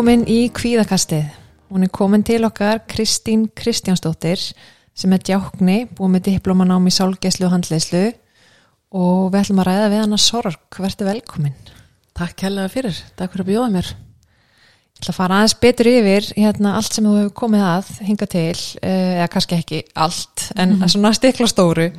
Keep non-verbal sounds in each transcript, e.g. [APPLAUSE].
Velkomin í kvíðakastið. Hún er komin til okkar Kristín Kristjánsdóttir sem er djákni, búið með diplóman ám í sálgeslu og handleyslu og við ætlum að ræða við hana sorg. Verður velkomin. Takk helga fyrir, takk fyrir að bjóða mér. Ég ætla að fara aðeins betur yfir hérna, allt sem þú hefur komið að hinga til, eh, eða kannski ekki allt, en mm -hmm. svona stikla stóru.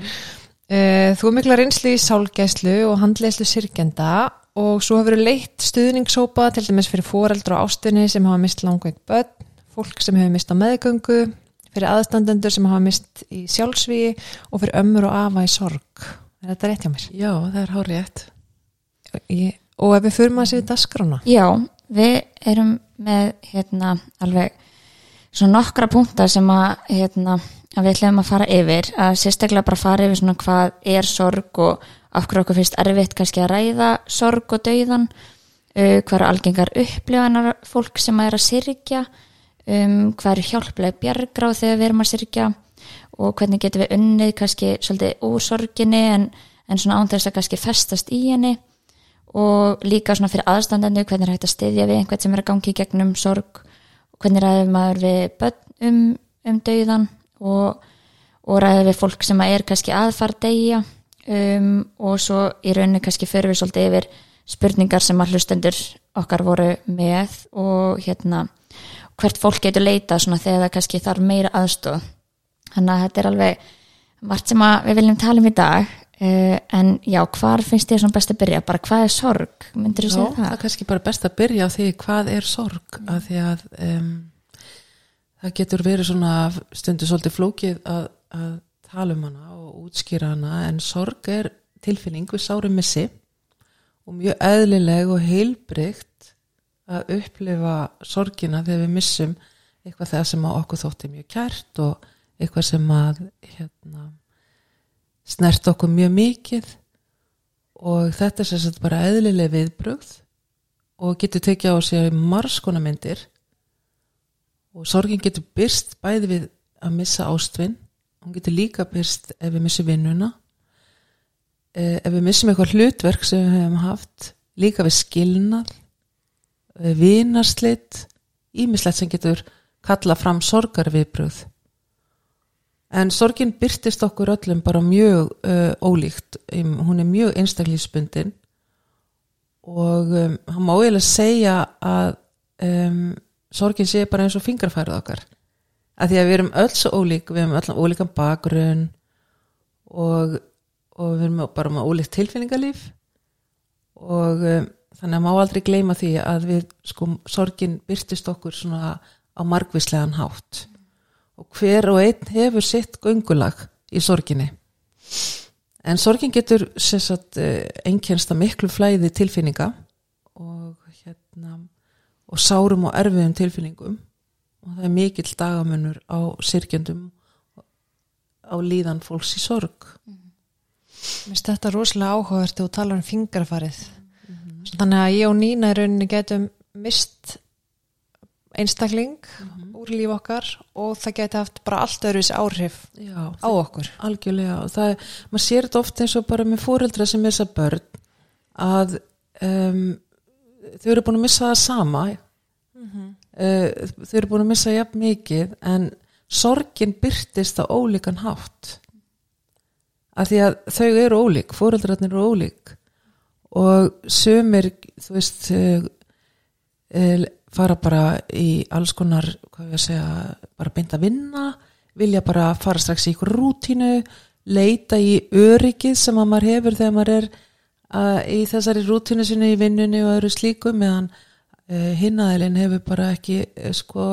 Eh, þú er mikla reynslu í sálgeslu og handleyslu sirkenda og svo hefur leitt stuðningssópa til dæmis fyrir foreldra og ástunni sem hafa mist langveik börn, fólk sem hefur mist á meðgöngu, fyrir aðstandendur sem hafa mist í sjálfsvíi og fyrir ömmur og afa í sorg. Er þetta rétt hjá mér? Já, það er hár rétt. Ég, og ef við fyrir maður sér dasgrána? Já, við erum með hérna alveg svona nokkra punktar sem að hérna að við ætlum að fara yfir að sérstaklega bara fara yfir svona hvað er sorg og af hverju okkur finnst erfitt kannski að ræða sorg og dauðan uh, hvað eru algengar upplifanar fólk sem að er að syrkja um, hvað eru hjálplega bjargráð þegar við erum að syrkja og hvernig getum við unnið kannski svolítið úr sorginni en, en svona án þess að kannski festast í henni. Og líka svona fyrir aðstandandi hvernig er hægt að styðja við einhvern sem er að gangi gegnum sorg hvernig ræðum maður við börn um, um dauðan og, og ræðum við fólk sem er kannski aðfar degja um, og svo í rauninni kannski fyrir við svolítið yfir spurningar sem að hlustendur okkar voru með og hérna hvert fólk getur leita svona þegar það kannski þarf meira aðstof þannig að þetta er alveg margt sem við viljum tala um í dag Uh, en já, hvar finnst þér svona best að byrja? Bara hvað er sorg? Myndir þú segja það? Það er kannski bara best að byrja á því hvað er sorg mm. að því að um, það getur verið svona stundu svolítið flókið að, að tala um hana útskýra hana en sorg er tilfinning við sárum missi og mjög eðlileg og heilbrygt að upplifa sorgina þegar við missum eitthvað það sem okkur þótti mjög kært og eitthvað sem að hérna snert okkur mjög mikið. Og þetta er sérstaklega bara eðlileg viðbrögð og getur tekið á sig margskona myndir. Og sorgin getur byrst bæði við að missa ástfinn hún getur líka byrst ef við missum vinnuna. Ef við missum eitthvað hlutverk sem við hefum haft líka við skilnað vinarslitt ímislegt sem getur kalla fram sorgarviðbröð en sorgin byrtist okkur öllum bara mjög uh, ólíkt. Hún er mjög einstaklífsbundin og um, hann má eiginlega segja að um, sorgin sé bara eins og fingrafærið okkar að því að við erum öll svo ólík við erum öll ólíkan bakgrunn og, og við erum bara með ólíkt tilfinningalíf. Og þannig að má aldrei gleyma því að við sko sorgin byrtist okkur svona á margvíslegan hátt. Og hver og einn hefur sitt göngulag í sorginni. En sorgin getur einkjænsta eh, miklu flæði tilfinninga og hérna og sárum og erfiðum tilfinningum og það er mikill dagamunur á sirkjandum á líðan fólks í sorg. Mér finnst þetta rosalega áhugavert og tala um fingarfarið mm -hmm. þannig að ég og Nína í rauninni getum mist einstakling mm -hmm úr líf okkar og það geti haft bara allt öðruðs áhrif Já, á okkur. Algjörlega. Og það, maður sér þetta ofta eins og bara með fóreldra sem er að börn að um, þau eru búin að missa það sama. Mm -hmm. Uh, þau eru búin að missa jafn mikið en sorgin byrtist á ólíkan hátt. Að því að þau eru ólík fóreldrarnir eru ólík. Og sömur þú veist uh, fara bara í alls konar, hvað við að segja, bara beint að vinna, vilja bara fara strax í ykkur rútínu, leita í öryggið sem að maður hefur þegar maður er uh, í þessari rútínu sinni í vinnunni og öðru slíku meðan hinnaðilinn hefur bara ekki, uh, sko,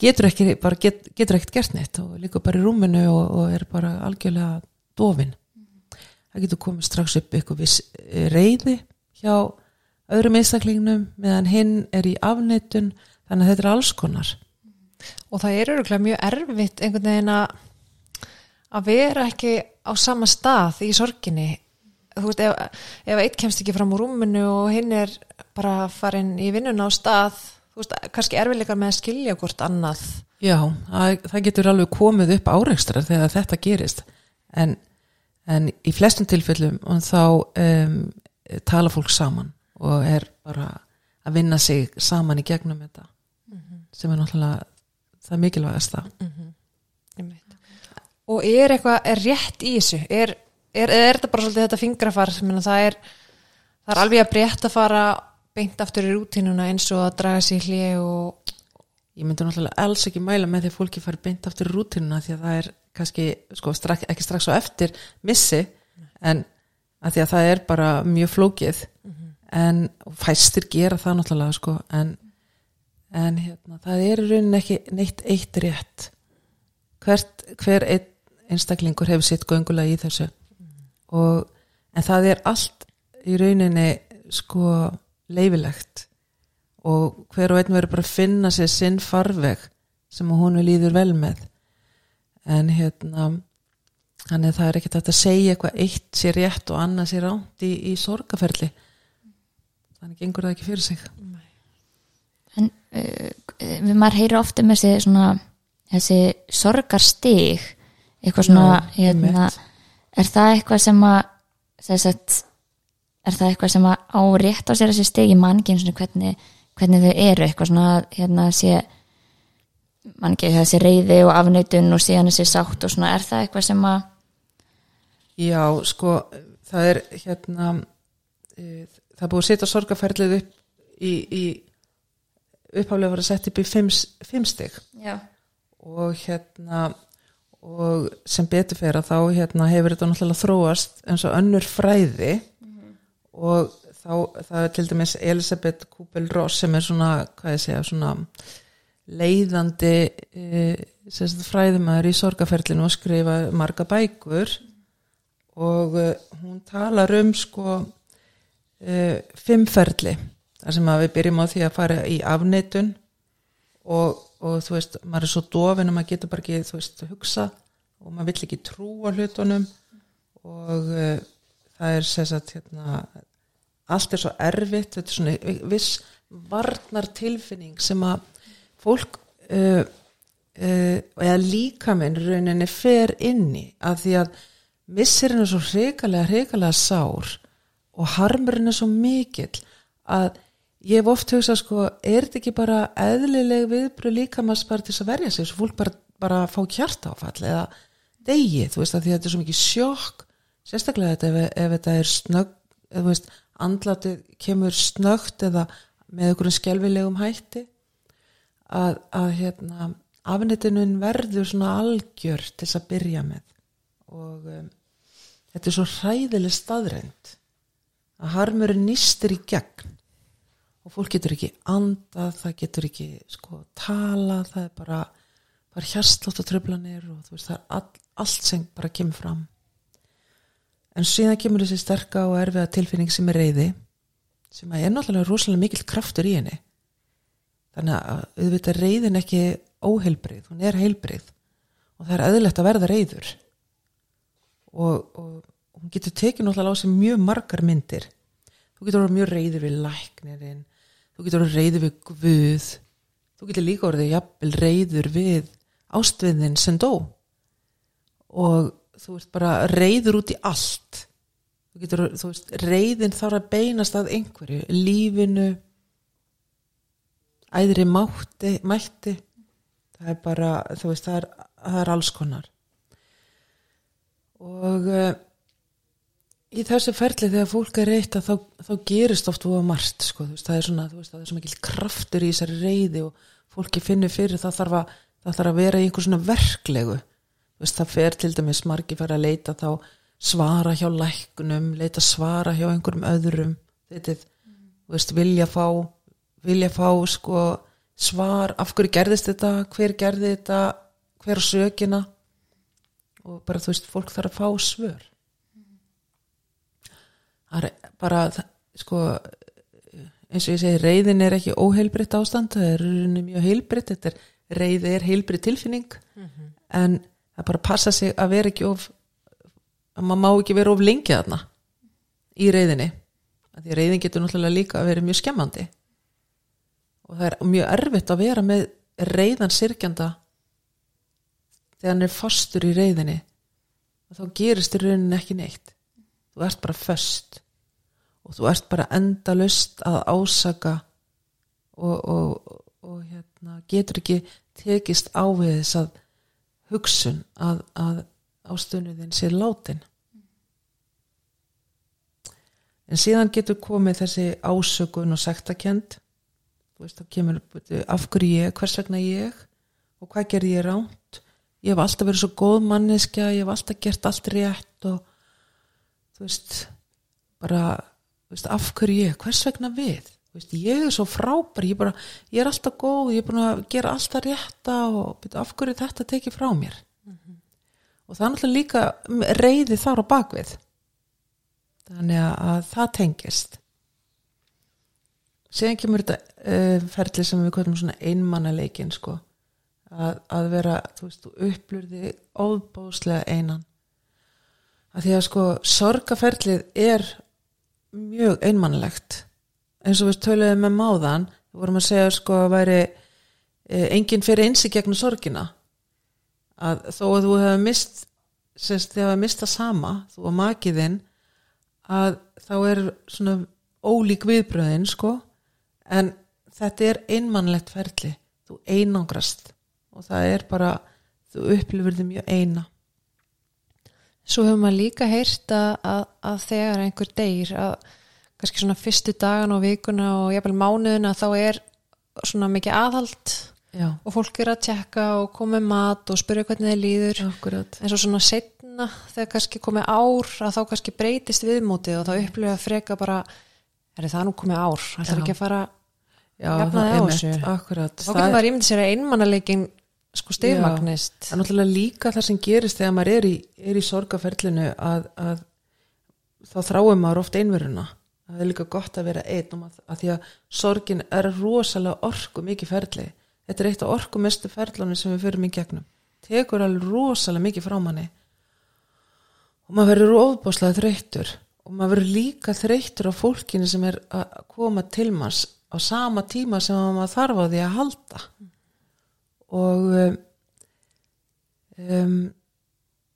getur ekki, bara get, getur ekkert gert neitt og líka bara í rúminu og, og er bara algjörlega dofin. Það getur komið strax upp ykkur viss reyði hjá öðrum einstaklingnum meðan hinn er í afneitun þannig að þetta er alls konar og það er öruglega mjög erfitt einhvern veginn að að vera ekki á sama stað í sorginni þú veist ef, ef eitt kemst ekki fram úr rúminu og hinn er bara farin í vinnuna á stað þú veist kannski erfiðleikar með að skilja hvort annað. Já, það, það getur alveg komið upp áreikstra þegar þetta gerist. En, en í flestum tilfellum þá um, tala fólk saman og er bara að vinna sig saman í gegnum þetta sem er náttúrulega það mikilvægast það Einmitt. og er eitthvað er rétt í þessu? Er, er, er þetta bara svolítið þetta fingrafar það, er, það er alveg að breytt að fara beint aftur í rútínuna eins og að draga sér hlið og ég myndi náttúrulega alls ekki mæla með því að fólki fari beint aftur í rútinuna því að það er kannski sko, strak, ekki strax á eftir missi en að því að það er bara mjög flókið. En og fæstir gera það náttúrulega sko, en, en hérna, það er í rauninni ekki neitt eitt rétt. Hvert, hver einn einstaklingur hefur sitt göngulega í þessu og, en það er allt í rauninni sko leifilegt og hver og einn verður bara að finna sér sinn farveg sem hún líður vel með. En hérna þannig að það er ekkert að segja eitthvað eitt sér rétt og annað sér ránt í, í sorgaferli þannig gengur það ekki fyrir sig. En uh, við maður heyri ofta með þessi svona þessi sorgarstig eitthvað svona Já, hérna. Er það eitthvað sem að að er það eitthvað sem að á rétt á sér þessi stig? Í manngin hvernig, hvernig þau eru. Eitthvað svona að, hérna sé manngin þessi reyði og afneitun og síðan þessi sátt og svona. Er það eitthvað sem að Já, sko, það er hérna e, það búið að setja sorgaferlið upp í, í upphaflega var að setja upp í fimm, fimm stig. Já, og hérna og sem betur fyrir að þá hérna hefur þetta náttúrulega þróast eins og önnur fræði. Og þá það er til dæmis Elisabeth Kubel-Ross sem er svona, hvað ég segja, svona leiðandi e, fræðumæður í sorgaferlinu og skrifa marga bækur. Og e, hún talar um sko e, fimmferli þar sem að við byrjum á því að fara í afneitun. Og, og þú veist, maður er svo dofin og maður getur bara ekki, þú veist, hugsa og maður vill ekki trúa hlutunum. Og uh, það er sem sagt, hérna allt er svo erfitt, þetta er svona viss varnar tilfinning sem að fólk uh, uh, eða líkaminn rauninni fer inni af því að missirinn er svo hrikalega, hrikalega sár og harmurinn er svo mikill að ég hef oft hugsað sko, er þetta ekki bara eðlileg viðbröð líkamast bara til þess að verja sig, svo fólk bara, bara fá kjartáfall eða degi, þú veist að því að þetta er svo mikið sjokk. Sérstaklega þetta ef, ef þetta er snögg, eða þú veist andlatið kemur snögt eða með einhverjum skelvilegum hætti að, að hérna afnittinun verður svona algjör til þess að byrja með. Og um, þetta er svo hræðileg staðrænt að harmurinn nýstir í gegn og fólk getur ekki andað, það getur ekki sko tala, það er bara bara hjarslátt og tröflanir og þú veist það er all, allt sem bara kemur fram. En síðan kemur þessi sterka og erfiða tilfinning sem er reyði sem að er náttúrulega rosalega mikill kraftur í henni. Þannig að auðvitað reyðin ekki óheilbrið, hún er heilbrið og það er eðlilegt að verða reyður og, og hún getur tekið náttúrulega á sig mjög margar myndir. Þú getur orðið mjög reyður við læknirinn þú getur orðið reyður við guð. Þú getur líka orðið jafnvel reyður við ástviðin sem dó. Og þú ert bara reyður út í allt. Þú getur, þú veist, reyðin þarf að beinast að einhverju, lífinu æðri mátti, mætti. Það er bara, þú veist, það er, það er alls konar. Og uh, í þessu ferli þegar fólk er reytt þá, þá gerist oft voða margt sko, veist, það er svona, veist, það er svo mikil kraftur í þessari reyði og fólki finnur fyrir það þarf að, það þarf að vera í einhver svona verklegu. Veist, það fer til dæmis margi fyrir að leita þá svara hjá læknum leita svara hjá einhverjum öðrum þetta, þú veist, vilja fá vilja fá sko svar, af hverju gerðist þetta hver gerði þetta, hver sökina og bara þú veist fólk þarf að fá svör það er bara sko eins og ég segi, reyðin er ekki óheilbritt ástand, það er rauninni mjög heilbritt þetta er, reyði er heilbritt tilfinning en það bara passa sig að vera ekki of að maður má ekki vera of lengi þarna í reyðinni því reyðin getur náttúrulega líka að vera mjög skemmandi. Og það er mjög erfitt að vera með reyðan sirkjanda þegar hann er fastur í reyðinni og þá gerist í rauninni ekki neitt þú ert bara föst. Og þú ert bara endalust að ásaka og, og, og hérna, getur ekki tekist á við þess að hugsun að, að ástöðnuðin sé látin en síðan getur komið þessi ásökun og sektakend þú veist, það kemur af hverju ég, hvers vegna ég og hvað gerði ég ránt ég hef alltaf verið svo góð manneskja ég hef alltaf gert allt rétt og þú veist bara, þú veist, af hverju ég? Hvers vegna við, veist, ég er svo frábær ég, bara, ég er alltaf góð ég er búin að gera alltaf rétta og byrju, af hverju þetta tekið frá mér? Og það er náttúrulega líka reyði þar á bakvið þannig að, að það tengist. Síðan kemur þetta uh, ferli sem við kvöldum svona einmannaleikin sko. Að, að vera, þú veist, þú upplurði óbóðslega einan að því að sko sorgaferlið er mjög einmannlegt. Eins og við töluðum með máðan við vorum að segja sko að væri e, enginn fyrir einsi gegnum sorgina. Að þó að þú hefur mist sérst þið hefur mistað sama þú og makiðinn að þá er svona ólík viðbröðin sko. En þetta er einmannlegt ferli. Þú einangrast. Og það er bara þú upplifur þið mjög eina Svo hefur maður líka heyrt að, að, að þegar einhver deyr að kannski svona fyrstu dagan og vikuna og jafnvel mánuðina þá er svona mikið aðhald já, og fólk er að tjekka og komið mat og spyrja hvernig þeir líður. Akkurat en svo svona setna þegar kannski komið ár að þá kannski breytist viðmótið og þá upplifa freka bara er það nú komið ár, það er ekki að fara já, það er þessu. akkurat þá getur maður ímyndið sér að einmannaleikin sko stigmagnist. Það er náttúrulega líka það sem gerist þegar maður er í, í sorgaferlinu að, að þá þráum maður oft einveruna. Það er líka gott að vera einn að, að því að sorgin er rosalega orku mikið ferli. Þetta er eitt af orku mestu ferlunum sem við förum í gegnum. Tekur alveg rosalega mikið frá manni. Og maður verður ofbáslega þreyttur. Og maður verður líka þreyttur á fólkinu sem er að koma til manns á sama tíma sem maður þarf á því að halda og um,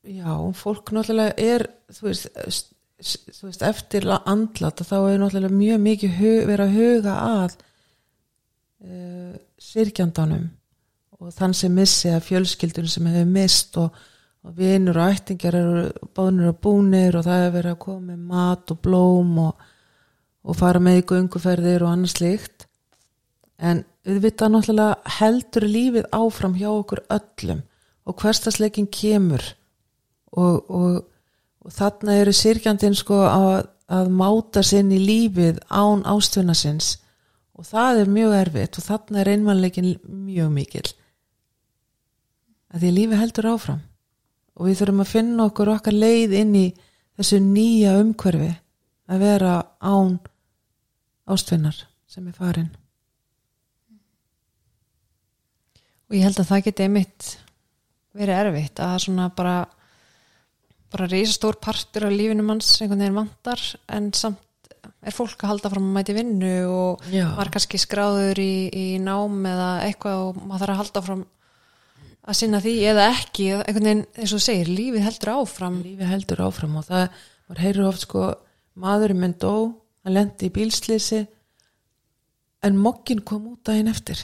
já, fólk náttúrulega er þú veist, þú veist eftir la- andlátt þá er náttúrulega mjög mikið hu, verið að huga að uh, sirkjandanum og þann sem missi að fjölskyldun sem hefur mist og, og vinur og ættingjar eru báðnir og búnir og það er verið að koma með mat og blóm og, og fara með í gönguferðir og annars slíkt. En auðvitað náttúrulega heldur lífið áfram hjá okkur öllum og hverstasleikin kemur og, og, og þarna eru sirkjandinn sko að, að máta sinn í lífið án ástvinna sinns og það er mjög erfitt og þarna er einmannleikin mjög mikil að því að lífið heldur áfram og við þurfum að finna okkur okkar leið inn í þessu nýja umhverfi að vera án ástvinnar sem er farin og ég held að það geti einmitt verið erfitt að svona bara bara reysa stór partur af lífinu manns einhvern veginn vantar en samt er fólk að halda fram að mæti vinnu og Já. var kannski skráður í, í nám eða eitthvað og maður þarf að halda fram að sinna því eða ekki. Einhvern veginn, eins og segir, lífið heldur áfram. Lífi heldur áfram og það maður heyrir oft sko maðurinn minn dó, hann lendi í bílslýsi en mokkin kom út daginn eftir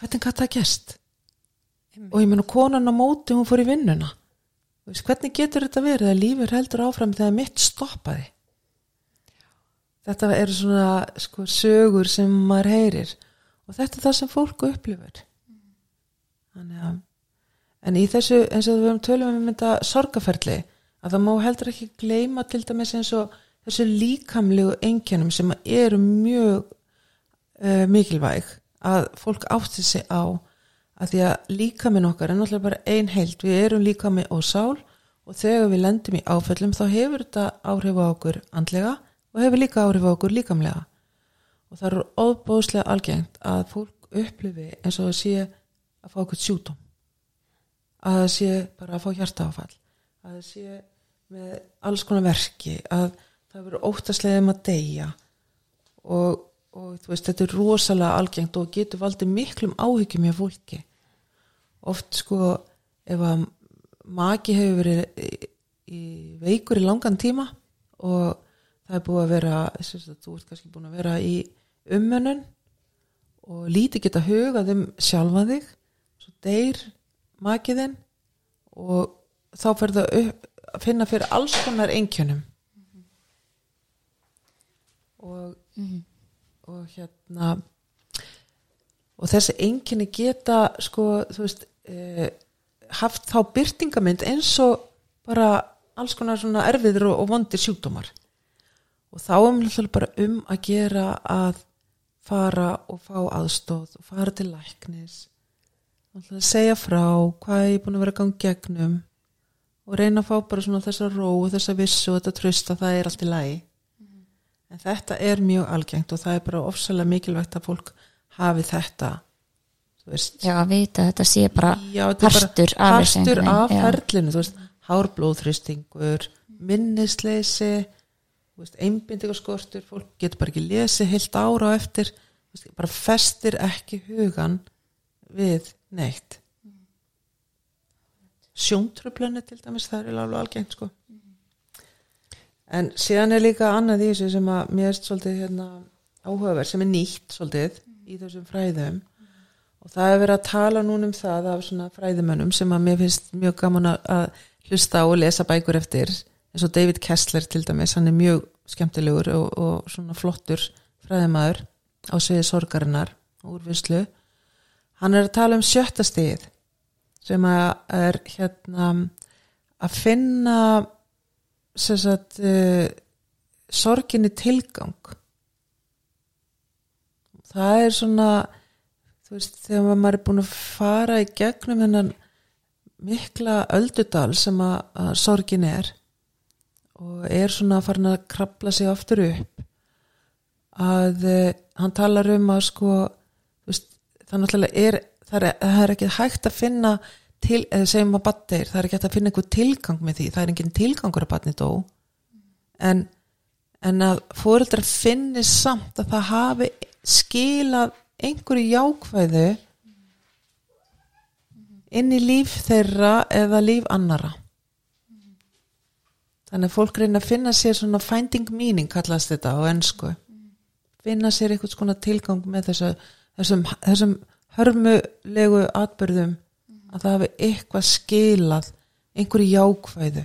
hvernig gæti það gerst? Og ég meina konan á móti hún fór í vinnuna. Veist, hvernig getur þetta verið að lífið heldur áfram þegar mitt stoppaði? Þetta eru svona sko, sögur sem maður heyrir. Og þetta er það sem fólk upplifur þannig að En í þessu, eins og við höfum tölum um þetta sorgaferli, að það má heldur ekki gleyma til dæmis eins og þessu líkamlegu engjönum sem eru mjög uh, mikilvæg að fólk átti sig á að því að líkaminn okkar er náttúrulega bara ein heild, við erum líkami og sál og þegar við lendum í áföllum þá hefur þetta áhrif á okkur andlega og hefur líka áhrif á okkur líkamlega. Og það eru óbóðslega algengt að fólk upplifi eins og það sé að fá okkur sjúdóm að það sé bara að fá hjartaáfall. Að það sé með alls konar verki að það verður óttaslega um að deyja og, og veist, þetta er rosalega algengt og getur valdið miklum áhyggjum hjá fólki. Oft sko ef að maki hefur verið í, veikur í langan tíma og það er búið að vera sagt, þú ert kannski búin að vera í umönnun og lítið geta hugað um sjálfa þig svo deyr makiðinn og þá fyrir það upp, að finna fyrir alls konar einkjönum og, og hérna og þessi einkenni geta sko, þú veist eh, haft þá byrtingamind eins og bara alls konar svona erfiður og, og vondir sjúkdómar. Og þá er mér bara um að gera að fara og fá aðstóð og fara til læknis. Og segja frá hvað ég er búin að vera gang gegnum og reyna að fá bara svona þessa ró og þessa vissu og þetta trösta það er allt í lagi en þetta er mjög algengt og það er bara ofsalega mikilvægt að fólk hafi þetta Já, að vita þetta sé bara Já, þetta er bara partur af partur af ferlinu, þú veist, hárblóðþristingur, minnisleysi, einbindingaskortur, fólk getur bara ekki lesið heilt ára á eftir, veist, bara festir ekki hugan við neitt. Sjóntröflani til dæmis, það er alveg algengt, sko. En síðan er líka annað í þessu sem að mér er svolítið hérna, áhugaverð, sem er nýtt svolítið í þessum fræðum. Og það er verið að tala núna um það af svona fræðimönnum sem að mér finnst mjög gaman að- hlusta og lesa bækur eftir. Eins og David Kessler til dæmis hann er mjög skemmtilegur og, og svona flottur fræðimæður á sviði sorgarinnar og úrvinnslu. Hann er að tala um sjötta stigið sem að er hérna að finna sagt uh, sorginni tilgang. Það er svona þú veist, þegar maður er búin að fara í gegnum hennan mikla öldudal sem að, að sorgin er og er svona að fara að krabla sig aftur upp að uh, hann talar um að sko veist, það náttúrulega er það er, það er ekki hægt að finna til, eða segjum að batnir, það er ekki hægt að finna einhver tilgang með því, það er engin tilgangur að batni dó. En, en að fóreldrar finni samt að það hafi skilað einhverju jákvæðu inn í líf þeirra eða líf annara þannig að fólk reyna að finna sér svona finding meaning kallast þetta á ennsku finna sér einhvers konar tilgang með þessu, þessum, þessum hörmulegu atbyrðum að það hafi eitthvað skilað einhverju jákvæðu.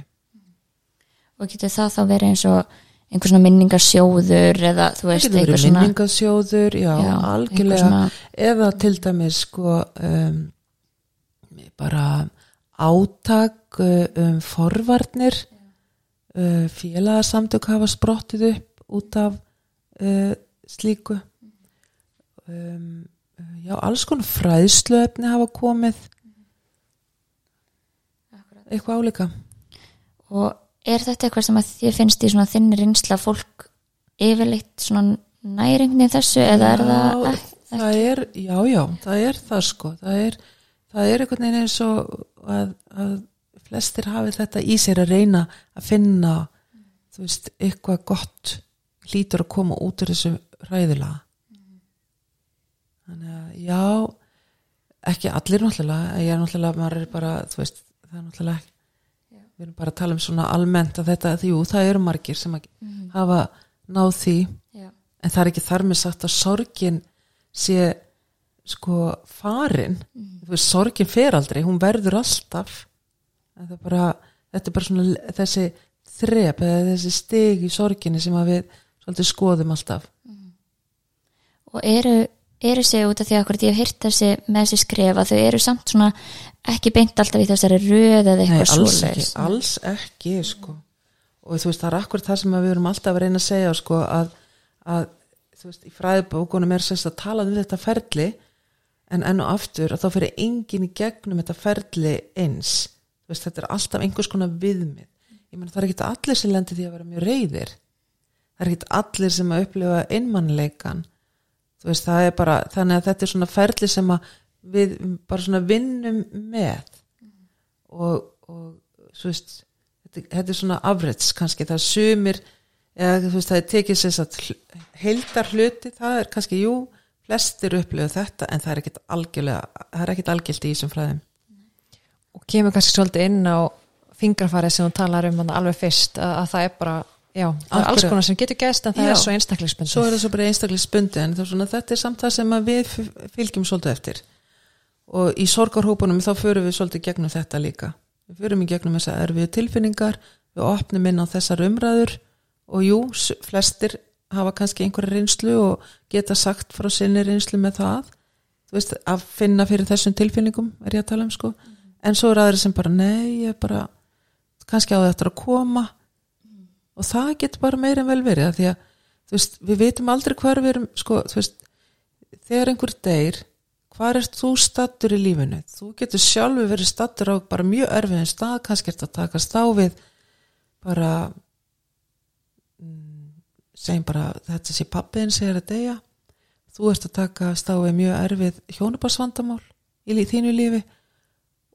Og getur það þá verið eins og einhver svona minningarsjóður eða þú veist eitthvað verið svona minningasjóður já, Já, algjörlega. svona- eða til dæmis sko um, bara átak uh, um forvarnir uh, félagasamtök hafa sprottið upp út af uh, slíku. Um, uh, já, alls konar fræðsluefni hafa komið eitthvað álíka og er þetta eitthvað sem að þið finnst í svona þinni reynsla fólk yfirleitt svona næringni þessu eða er það Já, ekki? það er, já, já, það er það sko, það er, það er einhvern veginn eins og að, að flestir hafi þetta í sér að reyna að finna, þú veist, eitthvað gott hlýtur að koma út úr þessu ræðilega. Þannig að, já, ekki allir náttúrulega, ég er náttúrulega, maður er bara, þú veist, það er náttúrulega ekki, við erum bara að tala um svona almennt að þetta, jú, það eru margir sem að hafa náð því. Já. en það er ekki þar með sagt að sorgin sé sko farin. Þú veist, sorgin fer aldrei, hún verður alltaf. En það bara, þetta er bara svona þessi þrep eða þessi stig í sorginni sem við svolítið skoðum alltaf. Og eru, eru sig út af því að ég hef heyrt þessi með þessi skref að þau eru samt svona ekki beint alltaf í þessari röð eða eitthvað svoleiðis. alls ekki sko. og þú veist, það er akkur það sem við erum alltaf að reyna að segja sko, að, að þú veist, í fræðbókunum er sérst að tala um þetta ferli en enn og aftur að þá fyrir enginn í gegnum þetta ferli eins. Veist, þetta er alltaf einhvers konar viðmið. Ég meina það er ekki allir sem lendir því að vera mjög reyðir það er ekki allir sem að upplifa einmannleikan þú veist, það er bara þannig að þetta er svona ferli sem að við bara svona vinnum með. Og, og svo veist þetta, þetta er svona afrits kannski það sumir eða þú veist það er tekið sér satt heildar hluti, það er kannski jú, flestir upplifa þetta en það er ekkit algjörlega, er í þessum fræðum. Og kemur kannski svolítið inn á fingrafarið sem hún talar um alveg fyrst að, að það er bara já, það er alls konar sem getur gæst en það Já. er svo einstaklisbundið svo er það svo bara einstaklega spundi en er svona, þetta er samt það sem við fylgjum svolítið eftir og í sorgarhópunum þá förum við svolítið gegnum þetta líka. Við förum í gegnum þessar erfiðu tilfinningar við opnum inn á þessar umræður og jú, flestir hafa kannski einhverja reynslu og geta sagt frá sinni reynslu með það þú veist, að finna fyrir þessum tilfinningum er ég að tala um sko. En svo er aðri sem bara, nei, ég bara kannski á þetta að koma. Og það getur bara meira en vel verið því að þú veist, við veitum aldrei hvar við erum sko, þú veist, þegar einhver deyr hvar ert þú stattur í lífinu? Þú getur sjálfu verið stattur á bara mjög erfiðin stað, kannski ert að takast á við bara mm, segjum bara þetta sé pappiðin segir að deyja. Þú ert að takast á við mjög erfið hjónubarsvandamál í þínu lífi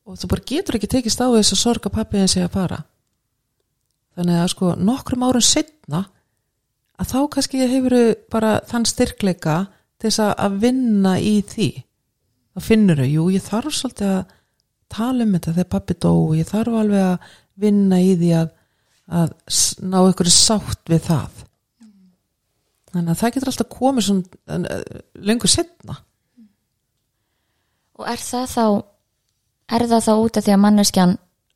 og þú bara getur ekki tekist á við þess að sorga pappiðin segja að fara. Þannig að sko nokkrum árum setna að þá kannski hefur bara þann styrkleika til þess að- að vinna í því þá finnur þau, jú ég þarf svolítið að tala um þetta þegar pappi dó og ég þarf alveg að vinna í því að, að ná ykkur sátt við það þannig að það getur alltaf komið svona uh, lengur setna Og er það þá er það þá út af því að manneskjan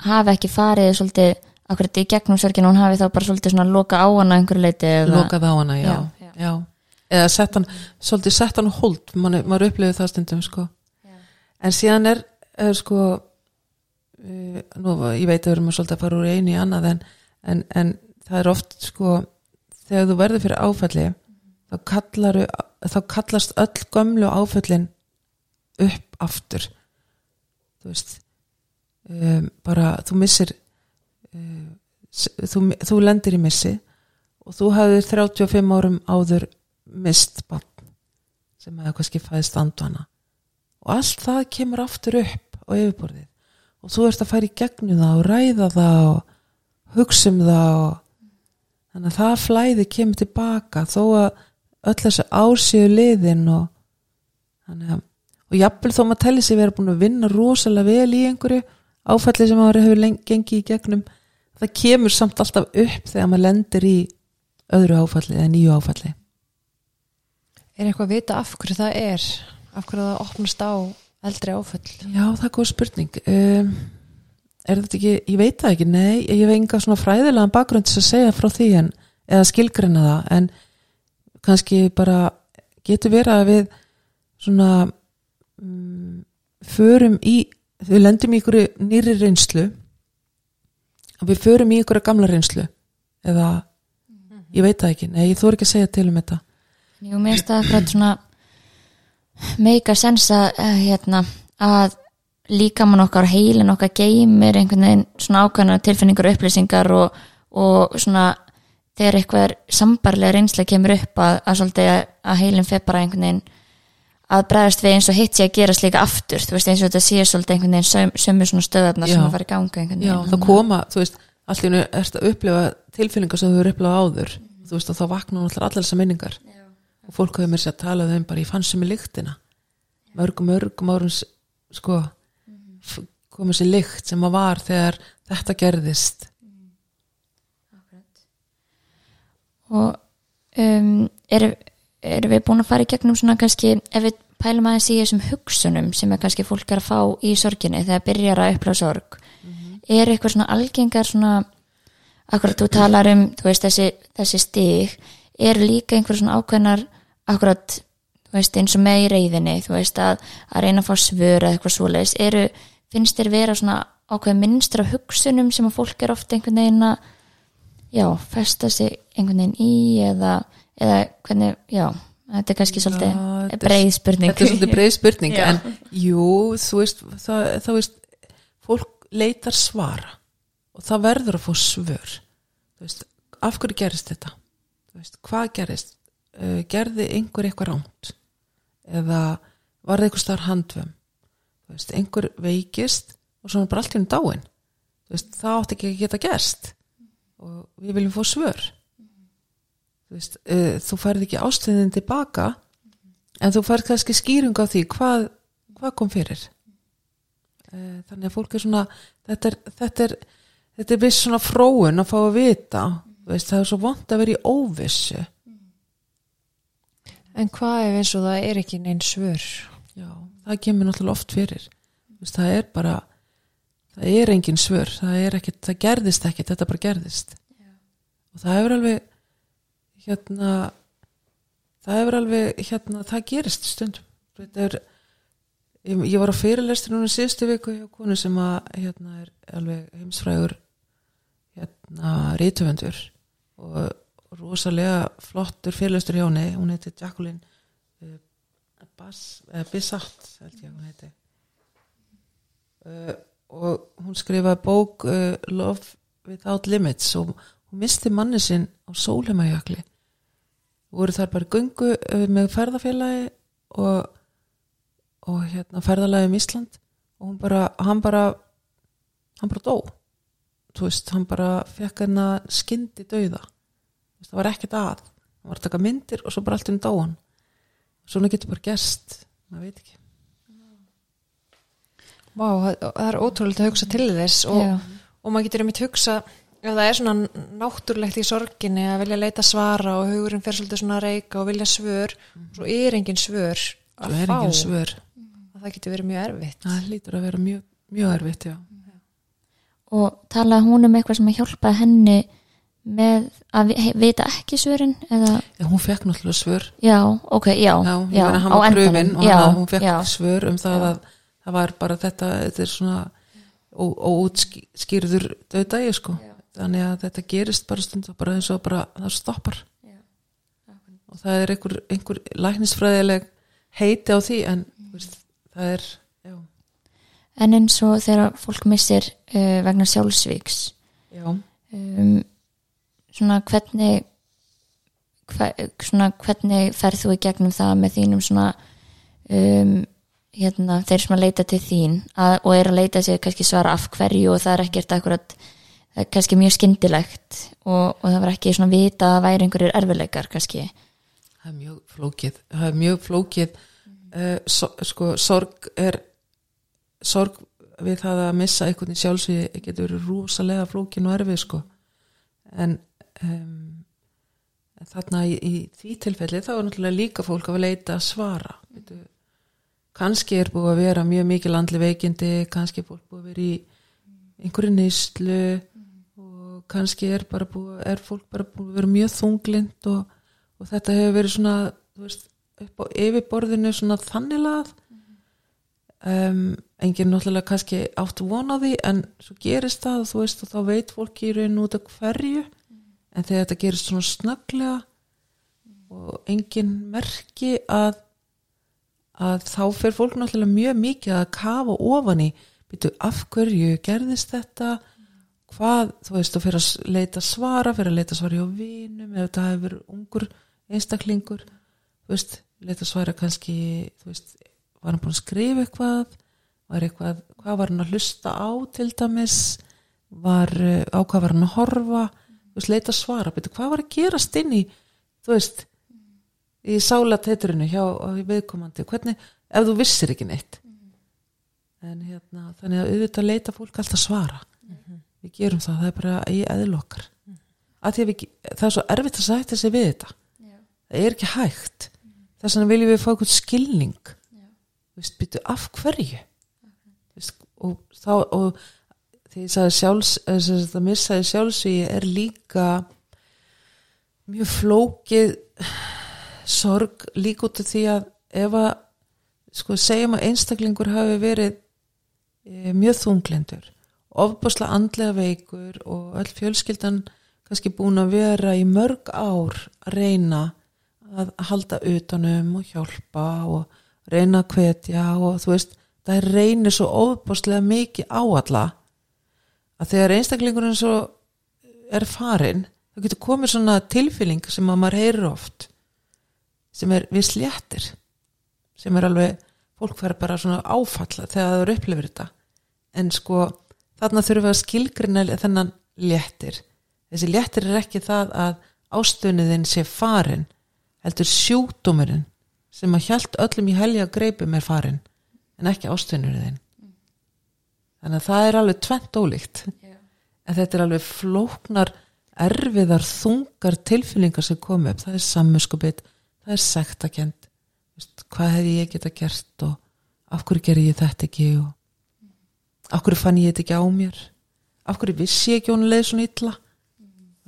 hafi ekki farið svolítið akkurat í gegnum sorginu, hún hafi þá bara svolítið svona loka á hana einhverju leiti lokað á hana, já, Já, já. eða sett hann, svolítið sett hann Man- maður upplifið það stundum sko. En síðan er, er sko uh, nú, ég veit að við erum svolítið að fara úr einu í annað en, en, en það er oft sko, þegar þú verður fyrir áfalli þá, kallaru, þá kallast öll gömlu áfallin upp aftur. Þú veist um, bara þú missir um, þú, þú lendir í missi og þú hafðir 35 árum áður mist bann sem hefði kannski fæðist andvana og allt það kemur aftur upp á yfirborðið. Og þú ert að færa í gegnum það og ræða það og hugsa um það og þannig að það flæði kemur tilbaka þó að öll þessu ársíðu liðin og þannig að og jafnvel þó maður telli sig vera búin að vinna rosalega vel í einhverju áfalli sem maður hefur gengið í gegnum það kemur samt alltaf upp þegar maður lendir í öðru áfalli eða nýju áfalli. Er eitthvað að vita af hverju það er af hverju það opnast á eldri áföll? Já, það er góð spurning. Um, Er þetta ekki, ég veit það ekki nei, ég hef enga svona fræðilega bakgrunn til að segja frá því en, eða skilgreina það en kannski bara getur verið að við svona um, förum í við lendum í ykkur nýri reynslu og við förum í ykkur gamla reynslu eða ég veit það ekki, nei, ég þór ekki að segja til um þetta. Jú, mér finnst það akkurat svona meika sens að eh, hérna, að líkamann okkar heilin okkar geymir einhvern veginn svona ákveðna tilfinningar og upplýsingar og, og svona þegar eitthvað sambarlega reynsla kemur upp að, að, svolítið að, að heilin fer bara einhvern veginn að bregðast við eins og hitt sé að gerast líka aftur. Þú veist eins og þetta sé svolítið einhvern veginn söm, sömu svona stöðarnar sem að fara í ganga einhvern Já, það koma, þú veist, hennu ertu að upplifa tilfinningar sem þú hefur upplifað áður. Þú veist, og þá vakna allar allar þessar minningar. Og fólk hefur mér sér að tala um þeim bara ég fann sem í lyktina. Mörgum, mörgum árum sko komið sér lykt sem að var þegar þetta gerðist. Og um, erum er við búin að fara í gegnum svona kannski ef við pælum aðeins í þessum hugsunum sem er kannski fólk er að fá í sorginni þegar byrjar að upplega sorg? Er eitthvað svona algengar svona akkurat þú talar um þú veist þessi, þessi stig er líka einhver svona ákveðnar akkurat þú veist eins og með í reyðinni þú veist að, að reyna að fá svör eða eitthvað svoleiðis eru, finnst þér vera svona ákveð minnstra hugsunum sem að fólk er ofta einhvern veginn að já, festa sig einhvern veginn í eða, eða hvernig, já þetta er kannski svolítið er- breið spurning. þetta er svolítið breið spurning [LAUGHS] Já. en jú, þú veist það, það veist, fólk leitar svara og það verður að fá svör. Veist, af hverju gerist þetta? Veist, hvað gerist uh, gerði einhver eitthvað ránt eða var það einhver starf veist, einhver veikist og svona bara allt í henni dáin. Veist, það átti ekki að geta gerst. Og við viljum fá svör. Þú veist, uh, þú færð ekki ástæðin tilbaka en þú færð kannski skýring á því hvað, hvað kom fyrir. Uh, þannig að fólk er svona þetta er, þetta er, þetta er svona fróun að fá að vita. Veist, það er svo vond að vera í óvissu En hvað ef eins og það er ekki neinn svör? Já, það kemur náttúrulega oft fyrir. Það er bara það er engin svör. Það, er ekkit, það gerðist ekkit, þetta bara gerðist. Já. og það hefur alveg hérna það hefur alveg, hérna, það gerist stundum. Þetta er ég, ég var á fyrirlestur núna síðustu viku hjá konu sem að, hérna, er alveg heimsfrægur hérna, rítuvendur og rosalega flottur fyrirlestur hjá henni, hún heiti Jacqueline uh, Bass, uh, Bissat held ég hún heiti. Uh, og hún skrifaði bók uh, Love Without Limits og hún misti manni sinn á sólheimajökli. Voru þar bara gungu með ferðafélagi og, og hérna, ferðalagi um Ísland og bara, hann bara hann bara dó. Veist, hann bara fekk henn að skyndi dauða það var ekkert að, hann var að taka myndir og svo bara allt um dóan svona getur bara gerst, maður veit ekki. Vá, það er ótrúlega að hugsa til þess og, og maður getur um eitt hugsa ef það er svona náttúrulegt í sorginni að vilja leita svara og hugurinn fer svolítið svona að reyka og vilja svör mm. svo er engin svör að fá. svör. það getur verið mjög erfitt. Það lítur að vera mjög, mjög erfitt, já. Og talaði hún um eitthvað sem að hjálpa henni með að vita ekki svörin eða... Já, hún fekk náttúrulega svör já, ok, já, já, já á endanum hún fekk svör um það að það var bara þetta, þetta er svona óútskýrður döðdægi sko Já. þannig að þetta gerist bara stund og bara eins og bara það stoppar Já. og það er einhver, einhver læknisfræðileg heiti á því en mm. veist, það er já. En eins og þegar fólk missir uh, vegna sjálfsvíks um, svona hvernig hver, svona hvernig ferð þú í gegnum það með þínum svona um hérna, þeir sem að leita til þín? Að, og er að leita sér kannski svara af hverju og það er ekkert akkurat kannski mjög skyndilegt og, og það var ekki svona vita að væri einhverjir erfileikar kannski. Það er mjög flókið það er mjög flókið. Mm. uh, so, sko, sorg er sorg við það að missa einhvern í sjálfsvið getur verið rosalega flókin og erfið sko. En um, þarna í, í því tilfelli þá er náttúrulega líka fólk að leita að svara veitu. Kannski er búið að vera mjög mikið landli veikindi, kannski er fólk búið að vera í einhverju nýstlu og kannski er, búið, er fólk bara búið að vera mjög þunglind og, og þetta hefur verið svona veist, upp á yfirborðinu svona þannilað um, enginn náttúrulega kannski átt vonaði en svo gerist það og þú veist og þá veit fólki í raun út af hverju en þegar þetta gerist svona snöglega og enginn merki að að þá fer fólk náttúrulega mjög mikið að kafa ofan í byrju af hverju gerðist þetta? Hvað, þú veist, þú fyrir að leita svara, fyrir að leita svara hjá vinum eða þetta hefur ungur einstaklingur, þú veist leita svara kannski, þú veist var hann búin að skrifa eitthvað? Var eitthvað, hvað var hann að hlusta á til dæmis? Var, á hvað var hann að horfa veist, leita svara, byrju, hvað var að gerast inn í þú veist í sálateturinu hjá viðkomandi? Hvernig, ef þú vissir ekki neitt? Mm en hérna þannig að auðvitað leita fólk alltaf svara. Mm við gerum það, það er bara í eðlokkar mm við, það er svo erfitt að sætta sig við þetta. Yeah. það er ekki hægt. Þess vegna viljum við fá eitthvað skilning. Yeah. við byrju af hverju? Vist, og þá og því að sjálfs að missaði sjálfsvíi er líka mjög flókið sorg lík út af því að ef að sko segjum að einstaklingur hafi verið e, mjög þunglindur ofbúslega andlega veikur og öll fjölskyldan kannski búin að vera í mörg ár að reyna að halda utanum og hjálpa og reyna að hvetja og þú veist það reynir svo ofbúslega mikið á alla að þegar einstaklingurinn svo er farin þá getur komið svona tilfylling sem að maður heyrir oft sem er við sléttir sem er alveg, fólk fær bara svona áfalla þegar það eru upplifir þetta en sko þarna þurfum við að skilgrina þennan léttir þessi léttir er ekki það að ástöðniðin sé farin heldur sjúkdómurinn sem að hjælt öllum í helja greipum er farin en ekki ástöðniðin. Þannig að það er alveg tvent ólíkt. Yeah. en þetta er alveg flóknar erfiðar þungar tilfinningar sem komu upp, það er sammuskupið það er sektakend Vist, hvað hefði ég geta gert og af hverju gerði ég þetta ekki og af hverju fann ég þetta ekki á mér? Af hverju vissi ég ekki hún leið svona illa?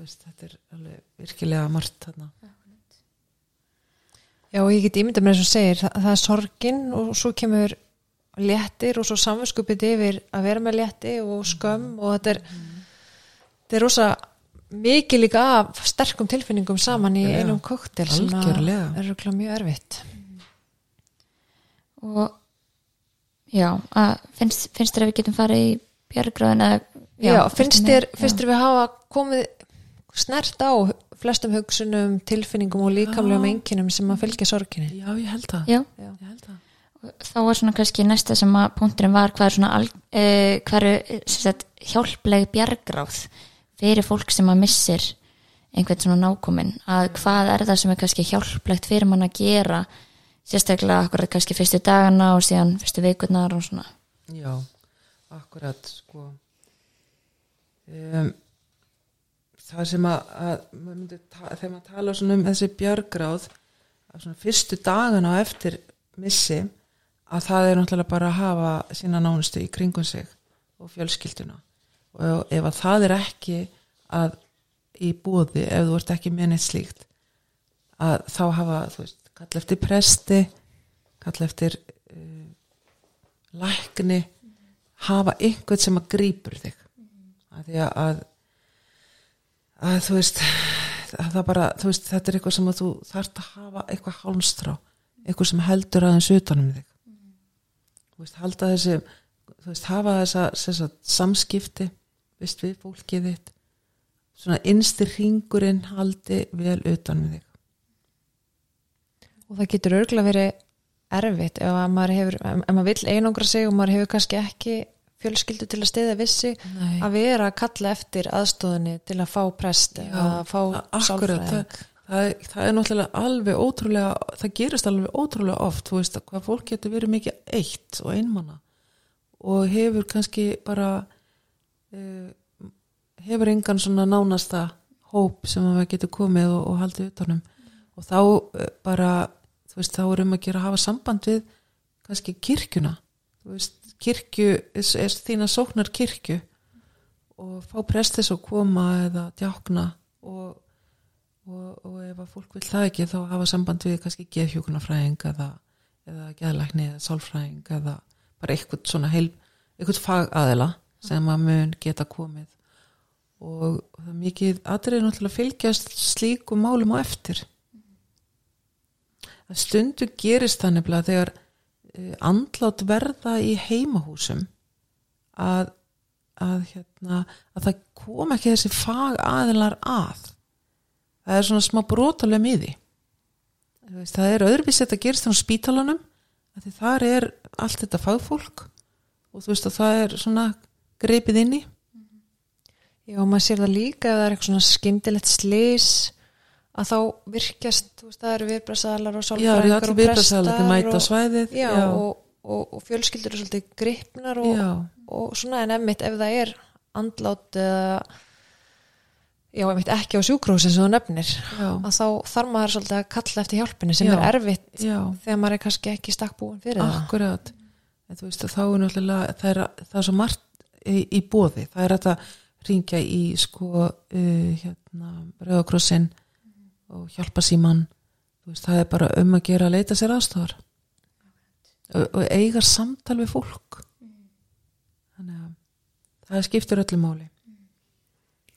Vist, þetta er alveg virkilega margt þarna. Já, og ég get ímynda mér eins og segir, það, það er sorgin og svo kemur léttir og svo samvinskupið yfir að vera með létti og skömm og þetta er þetta er rosa mikið líka af sterkum tilfinningum saman í einum koktel sem er mjög erfitt. Og já, að, finnst, finnst þér að við getum farið í björgráðin eða Já, finnst þér, já. finnst þér við hafa komið snert á flestum hugsunum, tilfinningum og líkamlegum enginum sem að fylgja sorginni? Já, ég held það. Já, ég held það þá var svona kannski næsta sem að punkturinn var hvað er svona uh, hvað eru sem sagt, hjálpleg bjargráð fyrir fólk sem að missir einhvern svona nákomin að hvað er það sem er kannski hjálplegt fyrir mann að gera sérstaklega akkurat kannski fyrstu dagana og síðan fyrstu vikurnar og svona? Já, akkurat sko. Um, það sem að, að maður þegar maður tala um þessi björgráð að svona fyrstu dagana á eftir missi að það er náttúrulega bara að hafa sína nánustu í kringum sig og fjölskylduna. Og ef að það er ekki að í búði ef þú ert ekki neitt slíkt að þá hafa þú veist, kall eftir presti kall eftir uh, lækni hafa einhvern sem að grípur þig. Að því að, að að þú veist að það bara, þú veist, þetta er eitthvað sem að þú þarft að hafa eitthvað hálmstrá eitthvað sem heldur aðeins utanum þig veist, halda þessi þú veist, hafa þessa, samskipti veist við fólkið þitt. Svona innstir ringurinn haldi vel utanum þig. Og það getur örgulega verið erfitt ef að maður hefur, ef maður vill einangra sig og maður hefur kannski ekki fjölskyldu til að stiða vissi Nei. að vera að kalla eftir aðstóðinni til að fá prest eða að fá sálfræðing það, það, er- það náttúrulega alveg ótrúlega það gerist alveg ótrúlega oft þú veist að hvað fólk getur verið mikið eitt og einmanna og hefur kannski bara uh, hefur engan svona nánasta hóp sem að getur komið og, og haldið utanum og þá uh, bara þú veist þá er um að gera að hafa samband við kannski kirkjuna. Þú veist kirkju er, er þína sóknar kirkju og fá prestis að koma eða djákna og, og, og ef að fólk vil það ekki þá hafa samband við kannski geðhjókunarfræðing eða, eða geðlækni eða sálfræðing eða bara eitthvað svona heil, eitthvað fagaðila sem að mun geta komið. Og það er mikið aðrið náttúrulega fylgjast slíkum málum á eftir. Að stundu gerist það nefnilega þegar uh, andlát verða í heimahúsum að, að, hérna, að það kom ekki þessi fag aðilar að það er svona smá brotalega miði veist, það er öðruvísi þetta gerist á spítalanum að því þar er allt þetta fagfólk og þú veist að það er svona greipið inni Já, maður sér það líka ef það er eitthvað svona skyndilegt slis að þá virkjast, þú veist, það eru viðbrasaðalar og sálfræðingar og prestar og, svæðið. Já, já, Og, og, og fjölskyldur eru svolítið gripnar og, svona en emmitt ef það er andlát eða já, emmitt ekki á sjúkrúsin sem þú nefnir. Já, að þá þarf maður svolítið að kalla eftir hjálpinni sem Já. er erfitt já. þegar maður er kannski ekki stakkbúin fyrir það. Akkurat, þú veist að þá er náttúrulega, það er, það er svo margt í, í bóði, það er þetta ringja í sko uh, hérna, Rauðakrossin og hjálpa síman veist, það er bara um að gera að leita sér aðstofar og, og eiga samtal við fólk. Þannig að það skiptir öllu máli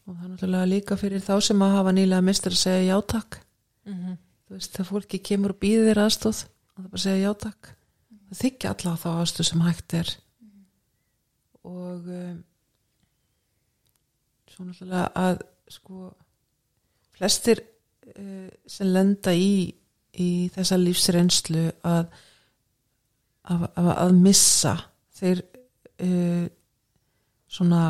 og það er náttúrulega líka fyrir þá sem að hafa nýlega mistur að segja já takk. Mhm. þú veist, þegar fólki kemur og býðir þér aðstóð og það bara segja já takk. Það þykja alla þá aðstóð sem hægt er. Og um, svo náttúrulega að sko flestir uh, sem lenda í í þessa lífsreynslu að að, að, að missa þeir uh, svona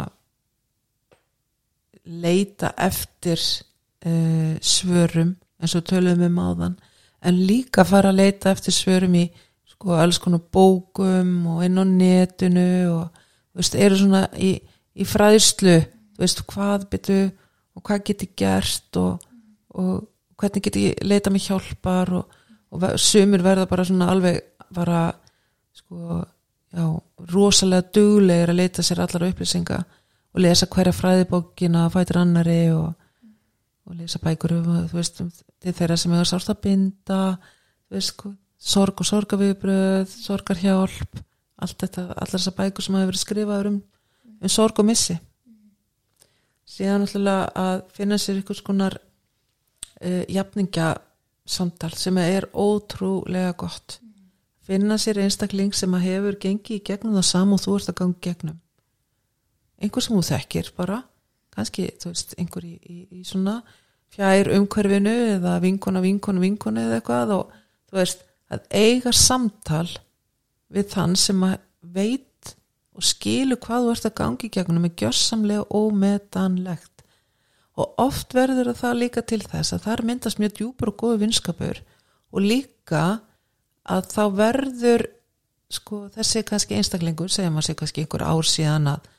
leita eftir uh, svörum eins og tölum um áðan en líka fara að leita eftir svörum í sko alls konar bókum og inn á netinu og veist, eru svona í, í fræðslu veist, hvað byrju og hvað get ég gert og, og hvernig get ég leita mig hjálpar og, og sumir verða bara svona alveg bara sko, já, rosalega duglegir að leita sér allar upplýsinga og lesa hverja fræðibókina fætir annari og, og lesa bækur um, veist, um, þeirra sem hefur sárt að binda veist, sko, sorg og sorgaviðbröð sorgarhjálp þetta, allar þessar bækur sem hafa verið skrifaður um, um sorg og missi. Síðan náttúrulega að finna sér ykkur skonar uh, jafningjasamtal sem er ótrúlega gott. Finna sér einstakling sem að hefur gengið í gegnum það sam og þú ert að ganga gegnum einhver sem þú þekkir bara kannski, þú veist, einhver í, í, í svona fjær umhverfinu eða vinkona, vinkona, vinkona eða eitthvað og þú veist, að eiga samtal við þann sem að veit og skilur hvað þú ert að gangi gegnum er gjössamlega ómetanlegt. Og oft verður það líka til þess að þar myndast mjög djúpur og góðu vinskapur og líka að þá verður sko þessi kannski einstaklingur segjum að sé kannski einhver ár síðan að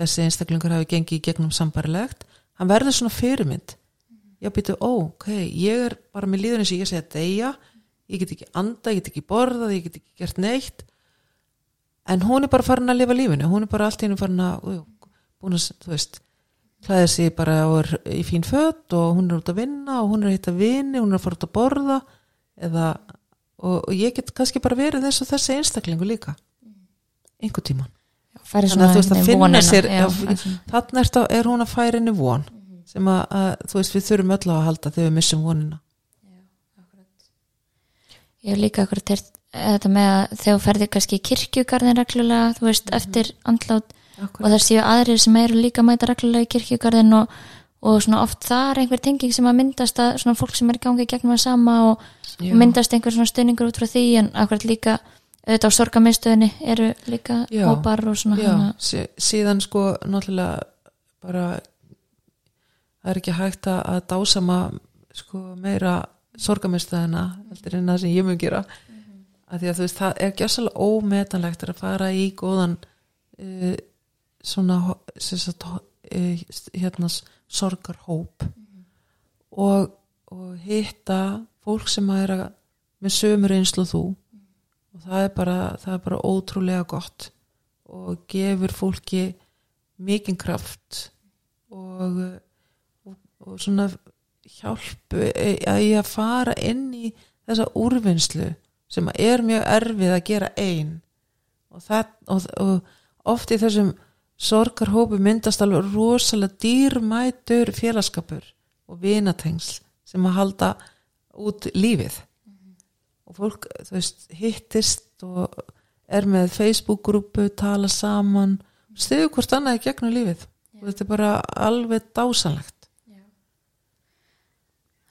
þessi einstaklingur hafi gengið í gegnum sambarilegt, hann verður svona fyrirmynd. Já býtu, ó, ok ég er bara með líður eins og ég segja deyja ég get ekki anda, ég get ekki borðað ég get ekki gert neitt. En hún er bara farin að lifa lífinu hún er bara allt í hennu farin að búin að, þú veist klæðir sig bara og er í fín fött og hún er út að vinna og hún er að hitta vini hún er að fara út að borða eða, og, og ég get kannski bara verið þess og þessi einstaklingu líka. Einhver tíman Þannig að þú veist að finna sér- þannig er, hún að færa í von sem að, að þú veist við þurfum öll að halda þegar við missum vonina. Ég hef líka akkur teirt þetta með að þegar þú ferði kannski í kirkjugarðin reglulega, þú veist, eftir andlát og það séu aðrir sem eru líka mæta reglulega í kirkjugarðin og, og svona oft það er einhver tenging sem að myndast að svona fólk sem er í gangi í gegnum að sama og, og myndast einhver svona stöðningur út frá því en akkurat líka auðvitað á sorgamiðstöðinni eru líka Já. hópar og svona Já, hana, sí, síðan sko náttúrulega bara það er ekki hægt að dásama sko meira sorgamistæðina heldur en það sem ég mun gera. Að því að þú veist það er gjössalega ómetanlegt að fara í góðan uh, svona sagt, uh, hérna sorgarhóp og, og hitta fólk sem að er að, með sömur einslu þú og það er bara, það er bara ótrúlega gott og gefur fólki mikinn kraft og, og, og svona hjálpu að ég að fara inn í þessa úrvinnslu sem er mjög erfið að gera ein. Og, það, og, og oft í þessum sorgarhópu myndast alveg rosalega dýrmætur félagskapur og vinatengsl sem að halda út lífið og fólk þú veist, hittist og er með Facebook-grúpu, tala saman. Stiðu hvort annað í gegnum lífið. Og þetta er bara alveg dásanlegt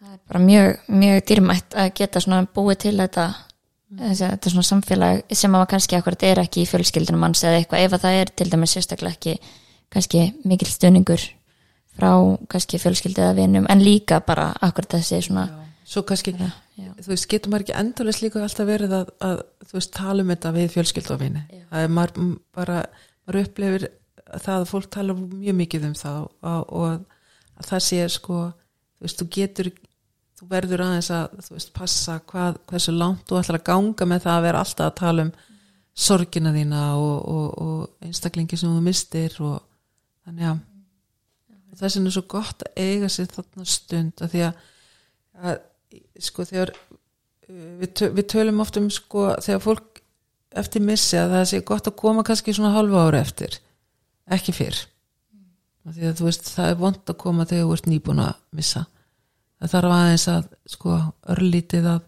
það er bara mjög, mjög dýrmætt að geta svona búið til þetta þessi, þetta svona samfélag sem að kannski akkurat er ekki í fjölskyldunum manns eða eitthvað. Ef að það er til dæmis sérstaklega ekki kannski mikil stöningur frá kannski fjölskyldu eða vinum en líka bara akkurat þessi svona svo kannski, já, þú veist, getur maður ekki endurlega líka alltaf verið að, að þú veist, tala um þetta við fjölskyldu og vini? Það er maður bara, maður upplifir það að fólk tala mjög mikið um það og, og að, að það sé sko, þú veist, þú getur þú verður aðeins að, þú veist, passa hvað, hversu langt þú ætlar að ganga með það að vera alltaf að tala um sorgina þína og, og, og einstaklingi sem þú mistir og þannig að þess vegna er svo gott að eiga sér þarna stund að því að, að sko þegar uh, við, tö, við tölum oft um sko þegar fólk eftir missi að það sé gott að koma kannski svona halva ára eftir ekki fyrr. Af því að þú veist það er vond að koma þegar þú ert nýbúin að missa. Það þarf aðeins að sko örlítið að,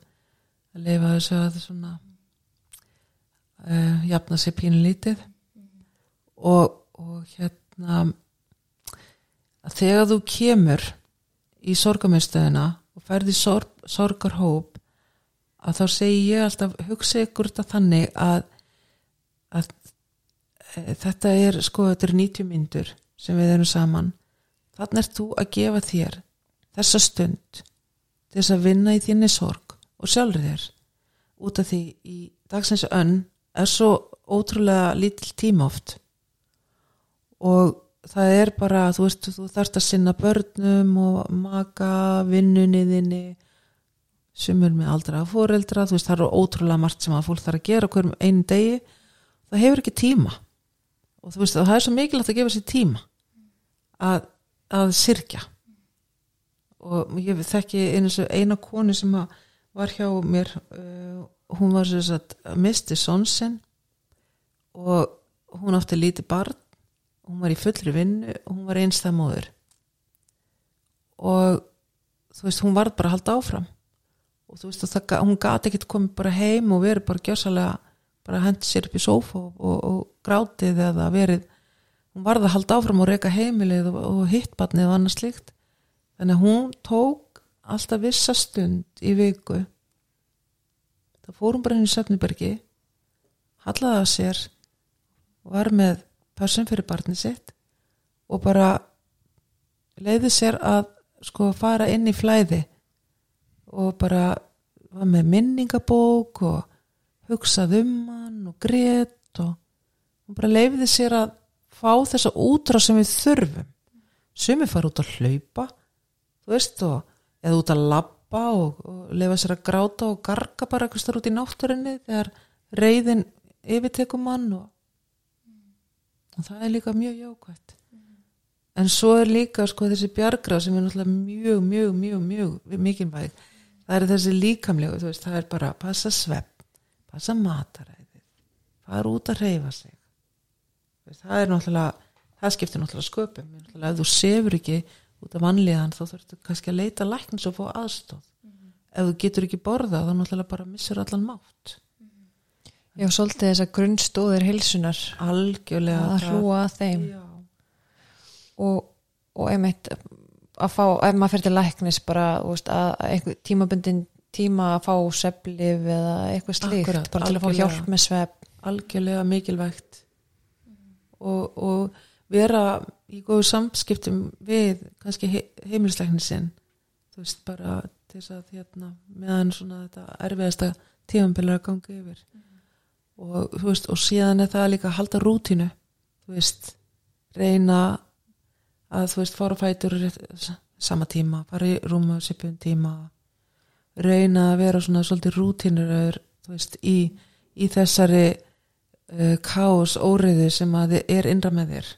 leifa þessu að svona uh, jafna sér pínlítið og, og hérna þegar þú kemur í sorgaminstöðina og ferði sorg, sorgarhóp að þá segi ég alltaf hugsa ykkur þetta þannig að, að e, þetta er sko þetta er 90 myndur sem við erum saman. Þannig er þú að gefa þér þessa stund þess að vinna í þinni sorg og sjálfur þér. Út af því í dagsins önn er svo ótrúlega lítill tíma oft og, það er bara, þú veist, þú þarft að sinna börnum og maka vinnunniðinni sumur með aldra fóreldra, þú veist, það eru ótrúlega margt sem að fólk þarf að gera hverjum einu degi. Það hefur ekki tíma. Og þú veist, það er svo mikilvægt að gefa sér tíma að, að sirkja og ég þekki eina konu sem að var hjá mér uh, hún var svo að misti sonsin og hún átti lítið barn hún var í fullri vinnu og hún var einstað móður og þú veist, hún var bara að halda áfram. Og þú veist, það, hún gati ekkert komið bara heim og verið bara gjössalega bara hendi sér upp í sófa og, og, og grátið eða verið hún varði að halda áfram og reyka heimilið og, og hittbarnið og annað slikt þannig að hún tók alltaf vissa stund í viku. Það fórum bara henni í Söfnibergi hallaði að sér var með pössun fyrir barnið sitt og bara leiði sér að sko fara inn í flæði og bara var með minningabók og hugsað um hann og grét og hún bara leiði sér að fá þessa útrá sem við þurfum. Sumi fara út að hlaupa þú veist og eða út að labba og, og leiða sér að gráta og garga bara eitthvað starf út í náttúrinni þegar reyðin yfirtekum hann og, og það er líka mjög jákvæmt en svo er líka sko þessi bjargrað sem er náttúrulega mjög, mjög, mjög, mjög mikilvæg. Það er þessi líkamlegu, veist, það er bara að passa svepp, passa mataræði fara út að reyfa sig. Veist, það er náttúrulega það skiptir náttúrulega sköpum. Náttúrulega ef þú sefur ekki út af vanlíðan þá þurftu kannski að leita læknis og fá aðstóð mm -hmm. ef þú getur ekki borða þá náttúrulega bara missur allan mátt Já, svolítið þess að grunnstóðir hilsunar algjörlega að hlúa að þeim. Og, og einmitt að fá, ef maður fyrir til læknis bara, veist, að tímabundin tíma að fá seflif eða eitthvað slíkt, Akkurat, bara til að fá hjálp með svepp algjörlega mikilvægt. Og, og vera í góðu samskiptum við kannski he heimilisleiknin sinn þú veist bara til þess að hérna, meðan svona þetta erfiðasta tímanbílar að ganga yfir og þú veist og síðan er það líka að halda rútínu þú veist reyna að þú veist fara á fætur sama tíma, fara í rúma sipun tíma reyna að vera svona svolítið rútínur þú veist í, í þessari uh, kaos óriðu sem að þið er innra með þér.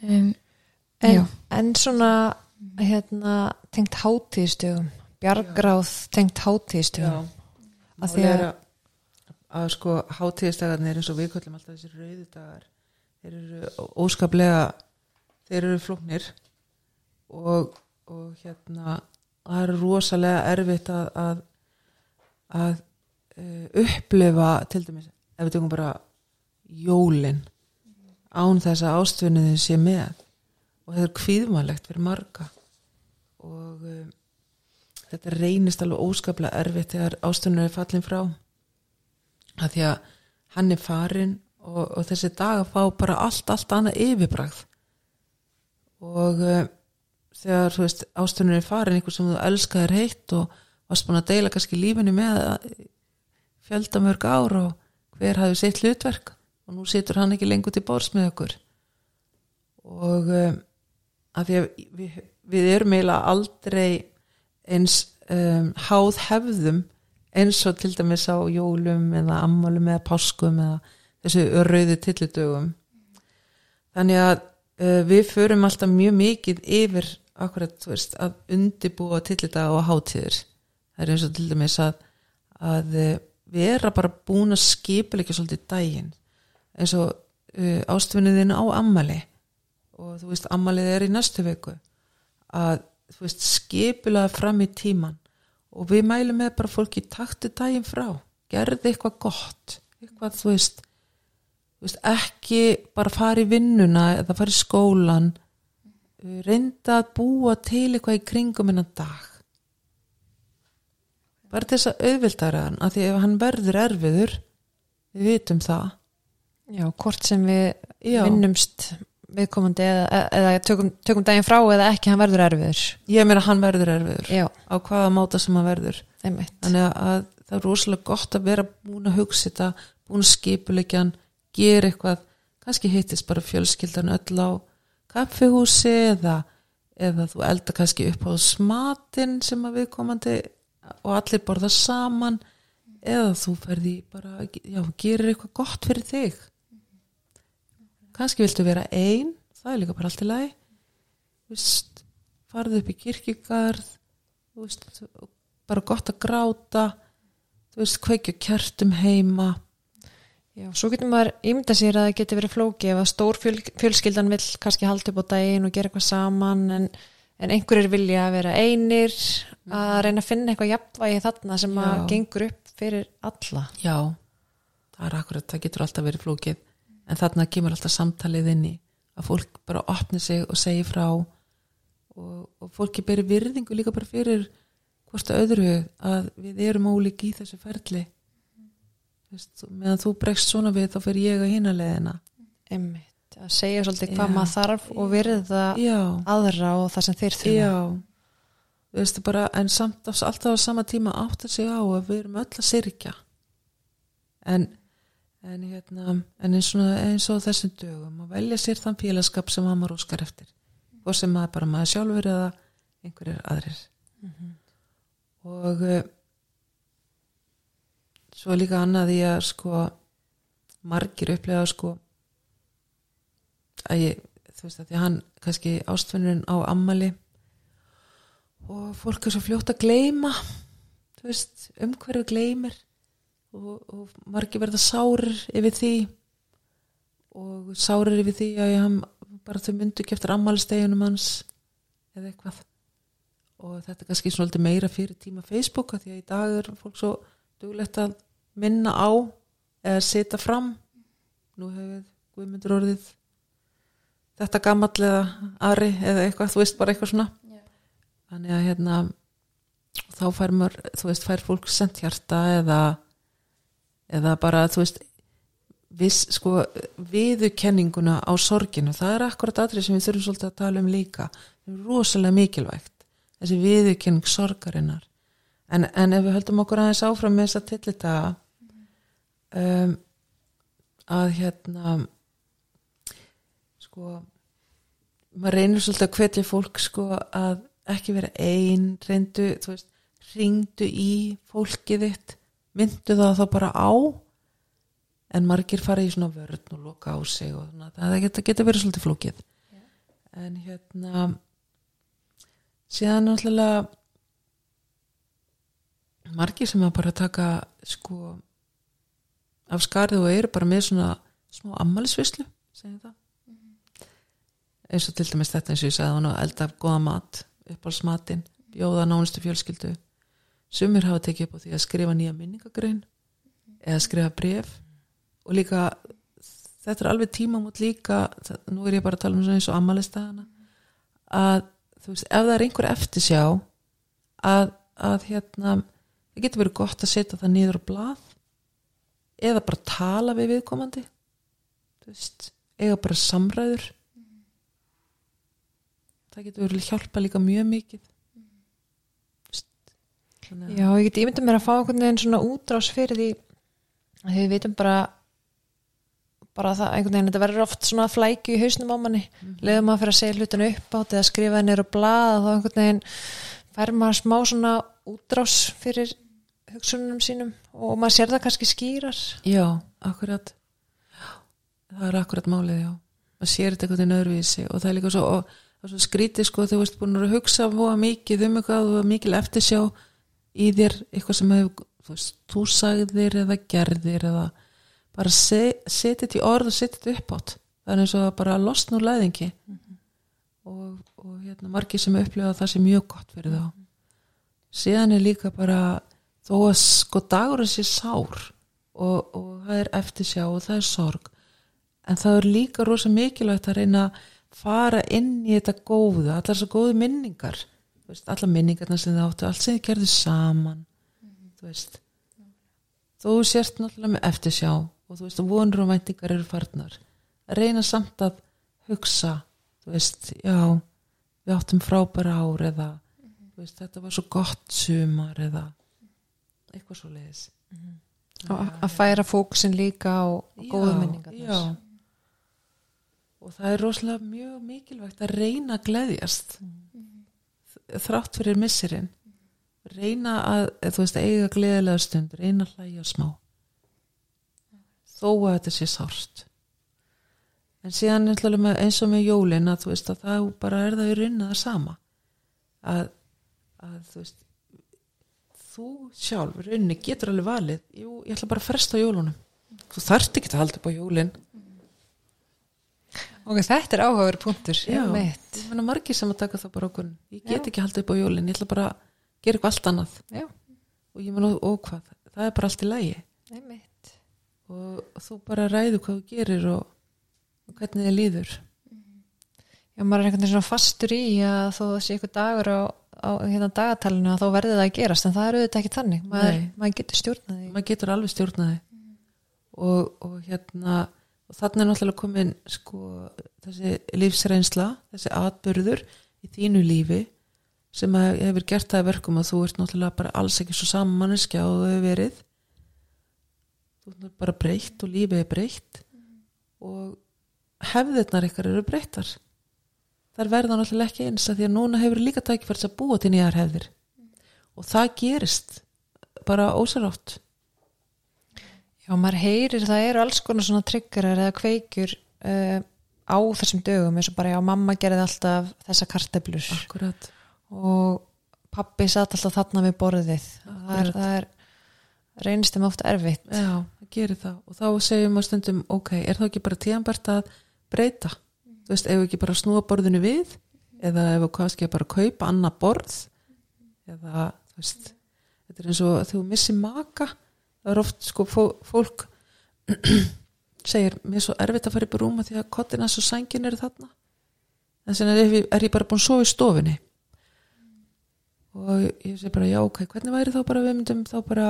Um, en, en svona hérna, tengt hátíðstugum bjargráð tengt hátíðstugum Af því að- að, að sko hátíðistagarnir eins og við köllum alltaf þessir rauðu dagar þeir eru óskaplega þeir eru flóknir og, og hérna það er rosalega erfitt að að, að uh, upplifa til dæmis ef við tökum bara jólin án þess að ástfunniðin sé með. Og það er kvíðmælegt fyrir marga. Og um, þetta reynist alveg óskaplega erfitt þegar ástunur er fallin frá. Að því að hann er farin og, og þessi dag að fá bara allt, allt annað yfirbragð. Og uh, þegar þú veist ástunur er farin einhver sem þú elskaðir heitt og varst búin að deila kannski lífinu með fjölda mörg ár og hver hafði sitt hlutverk og nú situr hann ekki lengur til bórs með okkur. Og um, að því að við, við erum eiginlega aldrei eins um, háð hefðum eins og til dæmis á jólum eða ammálum eða páskum eða þessu rauðu tillidögum þannig að uh, við förum alltaf mjög mikið yfir akkurat, þú veist, að undibúa tillidaga og hátíðir. Það er eins og til dæmis að, að uh, vera bara búin að skipuleika svolítið daginn. Eins og uh, ástfinniðin á ammali og þú veist, ammalið er í næstu viku. Að þú veist, skipulega fram í tíman og við mælum með bara fólki taktu daginn frá, gerði eitthvað gott eitthvað, þú veist þú veist, ekki bara fara í vinnuna eða fara í skólan uh, reynda að búa til eitthvað í kringum innan dag. Bara þess að auðvildara hann að því ef hann verður erfiður við vitum það. Já, hvort sem við Já. vinnumst viðkomandi eða, eða tökum, tökum daginn frá eða ekki hann verður erfiður. Ég meina hann verður erfiður. Já, á hvaða máta sem hann verður. Einmitt. Þannig að það er rosalega gott að vera búin að hugsa þetta búin að skipuleikja hann gera eitthvað. Kannski hittist bara fjölskyldan öll á kaffihúsi eða, eða þú elda kannski upp á smatin sem að viðkomandi og allir borða saman. Eða þú ferði bara já, gerir eitthvað gott fyrir þig kannski viltu vera einn það er líka bara allt í lagi. Vist, farðu upp í kirkigarð veist, bara gott að gráta þú veist, kveikja kjartum heima. Já, svo getur maður ímynda sér að það getur verið flóki ef að stór fjöl, fjölskyldan vil kannski halda upp á daginn og gera eitthvað saman en, en einhverjir vilja að vera einir að reyna að finna eitthvað jafnvægi þarna sem að Já. gengur upp fyrir alla. Já, það er akkurat það getur alltaf verið flókið en þarna kemur alltaf samtalið inn í að fólk bara opni sig og segi frá. Og, og fólki beri virðingu líka bara fyrir hvort að öðru að við erum ólík í þessu ferli. Vist, meðan þú bregst svona við þá fyrir ég að hina leðina einmitt, að segja svolítið hvað maður þarf og virða já, aðra og það sem þeir þurfa. Já. Þú veist bara, en samt alltaf á sama tíma átt að segja á að við erum öll að syrkja en en, hérna, en eins, og, eins og þessum dögum að velja sér þann félagskap sem maður óskar eftir. Og sem maður bara maður sjálfur eða einhverjir aðrir. Og uh, svo líka annað í að sko margir upplega sko að ég, þú veist að því að hann kannski ástfinnurinn á ammali og fólk er svo fljótt að gleyma þú veist, umhverju gleymir og, og margir verða sárir yfir því. Og sárir yfir því að ég, bara þau myndu eftir ammalisteginum hans eða eitthvað. Og þetta er kannski svolítið meira fyrir tíma Facebook að því að í dag er fólk svo duglegt að minna á eða setja fram. Nú hefur Guðmundur orðið þetta gamall eða Ari eða eitthvað, þú veist bara eitthvað svona. Þannig að hérna þá fær maður, þú veist, fær fólk sent hjarta eða eða bara, þú veist viss, sko, viðurkenninguna á sorginu, það er akkurat atrið sem við þurfum svolítið að tala um líka. Rosalega mikilvægt þessi viðurkenning sorgarinnar. En, en ef við höldum okkur aðeins áfram með þess að tillita um, að hérna sko maður reynir svolítið að hvetja fólk sko að ekki vera ein reyndu, þú veist, ringdu í fólkið þitt myndu það þá bara á. En margir fara í svona vörn og loka á sig og það geta, geta verið svolítið flókið. En hérna síðan náttúrulega margir sem að bara taka sko af skarið og eru bara með svona smá ammælisvislu segjum það. Eins og til dæmis þetta eins og ég sagði að elda góða mat uppálsmatin, bjóða nánustu fjölskyldu sumir hafa tekið upp á því að skrifa nýja minningagrein eða skrifa bref og líka þetta er alveg tímamót líka nú er ég bara að tala um svona eins og ammælistæðana að þú veist, ef það er einhver eftirsjá að, að hérna það getur verið gott að setja það niður á blað eða bara tala við viðkomandi þú veist, eiga bara samræður. Það getur verið hjálpa líka mjög mikið þannig Já, ég get ímyndið mér að fá einhvern veginn svona útrás fyrir því að við vitum bara bara það, einhvern veginn, þetta verður oft svona flæki í hausnum á manni, mm leðum maður fyrir að segja hlutinu upp átt eða skrifa henni á blað þá einhvern veginn fær maður smá svona útrás fyrir hugsunum sínum og maður sér það kannski skýrar. Já, akkurat. Það er akkurat málið, já. Maður sér þetta einhvern veginn öðruvísi og það er líka svo, og, svo skrítið sko þú veist búin að hugsa mikið um eitthvað og mikil eftirsjá í þér eitthvað sem hefur, þú veist, þú sagðir eða gerðir eða bara se, setja þetta í orð og þetta upp átt það er eins og bara losna úr læðingi. Og, og hérna margir sem upplifa það sem mjög gott fyrir þá. Síðan er líka bara þó að sko dagur sér sár og, og það er eftirsjá og það er sorg en það er líka rosa mikilvægt að reyna að fara inn í þetta góðu, allar þessar góðu minningar veist, allar minningarna sem þið áttu allt sem þið gerðu saman þú veist. Þú sért náttúrulega með eftirsjá og þú veist, vonur og væntingar eru farnar. Að reyna samt að hugsa þú veist, já við áttum frábæra ár eða þú veist, þetta var svo gott sumar eða eitthvað svo leiðis að að færa fókusin líka á góðu minningar já. og það er rosalega mjög mikilvægt að reyna að gleðjast þrátt fyrir missirinn reyna að, eða þú veist, eiga gleðilega stund, reyna að hlæja smá. Þó að þetta sé sárt. En síðan eins og með jólin að þú veist að það bara er það í það sama. Að, að þú veist þú sjálf, rauninni getur alveg valið jú, ég ætla bara að fresta jólunum. Þú þarft ekki að halda upp á jólin Ok, þetta er áhugaður punktur. Já, ég meina margir sem að taka það bara okkur. Ég get ekki að halda upp á jólin, ég ætla bara að gera eitthvað allt annað. Já, og ég meina, og hvað, það er bara allt í lægi einmitt. Og þú bara ræður hvað þú gerir og, og hvernig þið líður. Já, maður er einhvern veginn svona fastur í að þó sé eitthvað dagur á, á hérna dagatalinu að þá verði það að gerast en það er auðvitað ekki þannig. Maður, maður getur stjórnað því. Maður getur alveg stjórnaði og, og hérna og þannig er náttúrulega komin sko, þessi lífsreynsla þessi atbyrður í þínu lífi sem hefur gert það að verkum að þú ert náttúrulega bara alls ekki svo saman manneskja og þau verið. Þú ert bara breytt og lífið er breytt og hefðirnar ykkar eru breyttar. Þar verða náttúrulega ekki eins að því að núna hefur líka tækifærs að búa til nýjar hefðir. Og það gerist bara ósarátt Já, maður heyrir það eru alls konar svona triggerar eða kveikjur uh, á þessum dögum eins og bara já, mamma gerði alltaf þessa karteblur akkurat. Og pappi satt alltaf þarna við borðið. Það er, það er reynist þeim ofta erfitt. Já, það gerir það. Og þá segjum við stundum, ok, er það ekki bara tíðanbært að breyta? Þú veist, ef ekki bara snúa borðinu við? Eða ef við kannski bara kaupa annað borð? Eða, þú veist þetta er eins og þú missir maka það er oft, sko, fó, fólk [CLEARS THROAT] segir, mér er svo erfitt að fara upp í rúma því að kottina svo sængin eru þarna. En sen er, er ég bara búin að sofa í stofinni og ég segi bara, já, ok, hvernig væri þá bara við myndum þá bara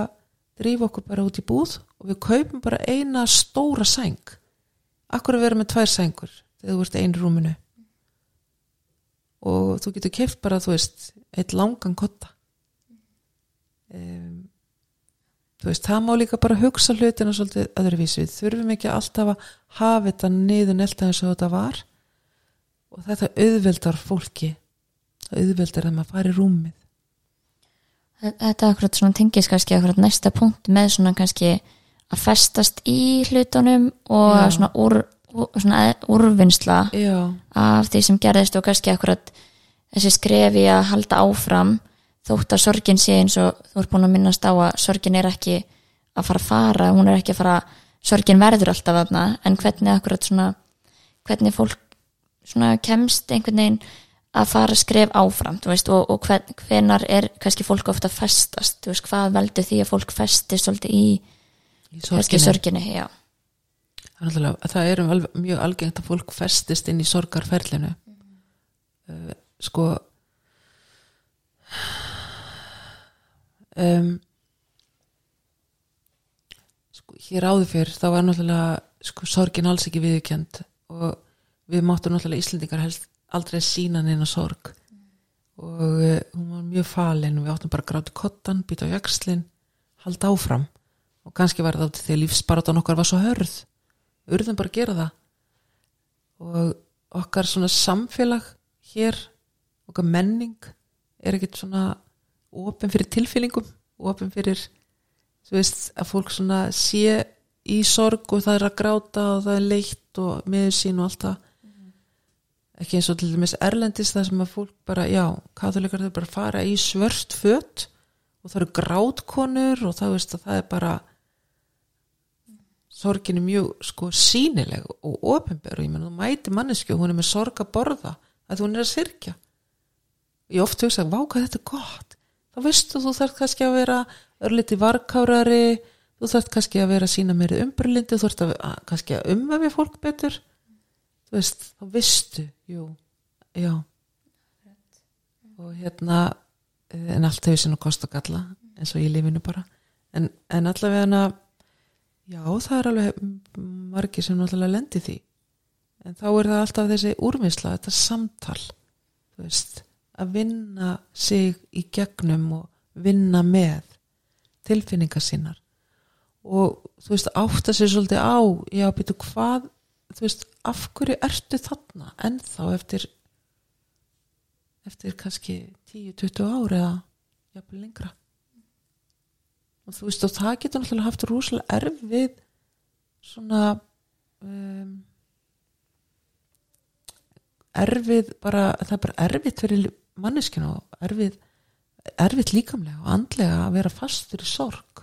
drífa okkur bara út í búð og við kaupum bara eina stóra sæng. Akkur að vera með tvær sængur þegar þú ert einu rúminu? Og þú getur keft bara, þú veist, eitt langan kotta um, þú veist, það má líka bara hugsa hlutina svolítið öðruvísi. Við þurfum ekki alltaf að hafa þetta niður nelta eins og þetta var. Og þetta auðveldar fólki. Það auðveldar að maður fari rúmið. Þetta er akkurat svona tengis kannski akkurat næsta punkt með svona kannski að festast í hlutunum og Já. svona, úr, úr, svona úrvinnsla já, af því sem gerðist og kannski akkurat þessi skrefi að halda áfram þótt að sorgin sé eins og þú ert búin að minnast á að sorgin er ekki að fara að fara, hún er ekki að fara sorgin verður alltaf þarna en hvernig akkurat svona hvernig fólk svona kemst einhvern veginn að fara að skref áfram veist, og, og hvern, hvenar er kannski fólk ofta að festast, veist, hvað veldur því að fólk festist svolítið í í sorginni? sorginni, Það er er alveg, mjög algengt að fólk festist inn í sorgarferlinu. Uh, sko um, sko hér áður fyrr þá var náttúrulega sko, sorgin alls ekki viðurkjönd og við máttum náttúrulega Íslendingar helst aldrei sína neina sorg. Og uh, hún var mjög falin og við áttum bara að gráta kottan, býta á jakslinn halda áfram. Og kannski var það að lífsbaratan okkar var svo hörð. Urðum bara að gera það. Og okkar svona samfélag hér, okkar menning er ekkert svona opin fyrir tilfinningum opin fyrir veist að fólk sé í sorg og það er að gráta og það er leitt og miður sín og allt það. Ekki eins og til dæmis erlendis það sem að fólk bara, já, katholikar þau bara fara í svört fött og það eru grátkonur og það veist að það er bara sorgin er mjög sko sínileg og ofinber og ég menn þú mæti manneski og hún er með sorg að borða að hún er að syrkja ég oft hugsa, vá hvað þetta er gott þá veistu þú þarf kannski að vera örliti varkárari þú þarf kannski að vera að sína meiri umbrlindi þú þarf að, að, kannski að umvefja fólk betur. Þú veist, þá veistu jú, já. Og hérna eh, en allt hefur sinna kost og galla eins og í lífinu bara. En, en allavega hana já, það er alveg margir sem náttúrulega lendi því. En þá er það alltaf þessi úrvinnsla þetta samtal þú veist, að vinna sig í gegnum og vinna með tilfinningar sínar. Og þú veist átta sér svolítið á já, býtu hvað þú veist, af hverju ertu þarna ennþá eftir eftir kannski 10-20 ári eða jafnvel lengra? Og þú veist og það getur náttúrulega haft rosalega erfið svona um, erfið bara, það er bara erfitt fyrir manneskinu og erfið erfitt líkamlega og andlega að vera fastur í sorg.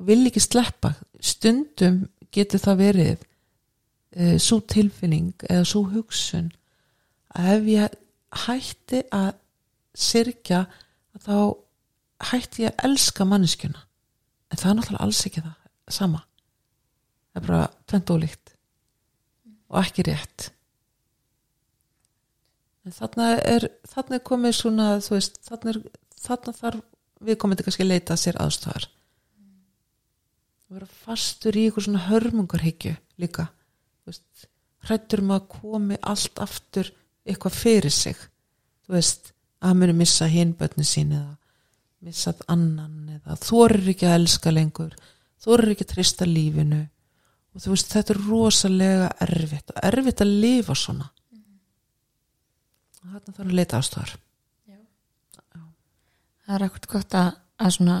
Og vil ekki sleppa. Stundum getur það verið e, svo tilfinning eða svo hugsun að ef ég hætti að sirkja þá hætti ég að elska manneskjuna. En það er náttúrulega alls ekki það sama. Það er bara tvent ólíkt og ekki rétt þarna er þarna er komið svona þú veist, þarna, er, þarna þarf við komum til kannski að leita að sér aðstofar og vera fastur í eitthvað svona hörmungarhyggju líka. Hrættur maður að komi allt aftur eitthvað fyrir sig. Þú veist, að muni missa hinbötni sín eða missað annan eða þorir ekki að elska lengur þorir ekki að trista lífinu. Og þú veist, þetta er rosalega erfitt og erfitt að lifa svona þarna þarf að leita ástofar það er ekkert gott að, að svona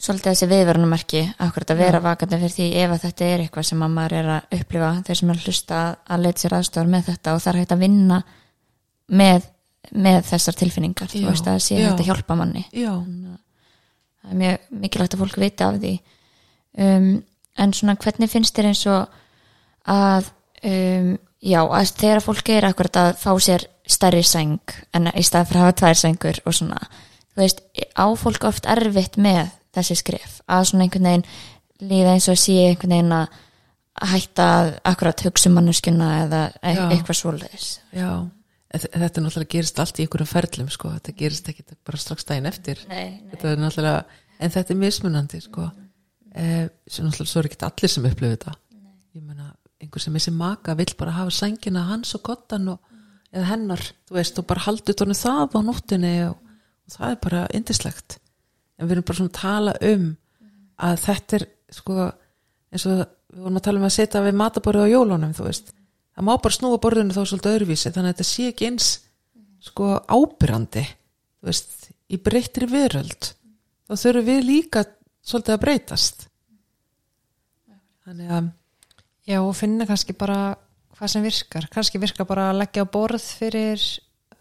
svolítið þessi viðverðunumarki akkurat að vera vakandi fyrir því ef að þetta er eitthvað sem að maður er að upplifa þeir sem er að hlusta að, leita sér aðstofar með þetta og það er hægt að vinna með, með þessar tilfinningar. Já, þú veist að sé já. að hjálpa manni. Já, það er mjög mikilvægt að fólk vita af því. Um, en svona hvernig finnst þér eins og að um, já, að þegar fólk er akkurat að fá sér stærri sæng en í stað fyrir að hafa tvær sængur og svona, þú veist, á fólk oft erfitt með þessi skref að svona einhvern veginn líða eins og sé einhvern veginn að hætta akkurat hugsa um manneskjuna eða e Já. eitthvað svoleiðis. Já þetta er náttúrulega gerist allt í einhverjum ferlum sko, þetta gerist ekki bara strax daginn eftir. Nei, nei. þetta er náttúrulega, en þetta er mismunandi sko, eh, sem náttúrulega svo er ekki allir sem upplifið þetta. Ég meina, einhver sem þessi maka vill bara hafa sængina hans og kottan og, eða hennar, þú veist, og bara haldi tónu það á nóttinni og, og það er bara indislegt en við erum bara svona að tala um að þetta er sko, eins og við vorum að tala um að setja við mataborðið á jólunum, þú veist. Það má bara snúa borðinu þá svolítið öðruvísi þannig að þetta sé ekki eins sko ábyrrandi þú veist, í breyttri veröld. Þá þurfum við líka svolítið að breytast. Þannig að Já, og finna kannski bara hvað sem virkar. Kannski virkar bara að leggja á borð fyrir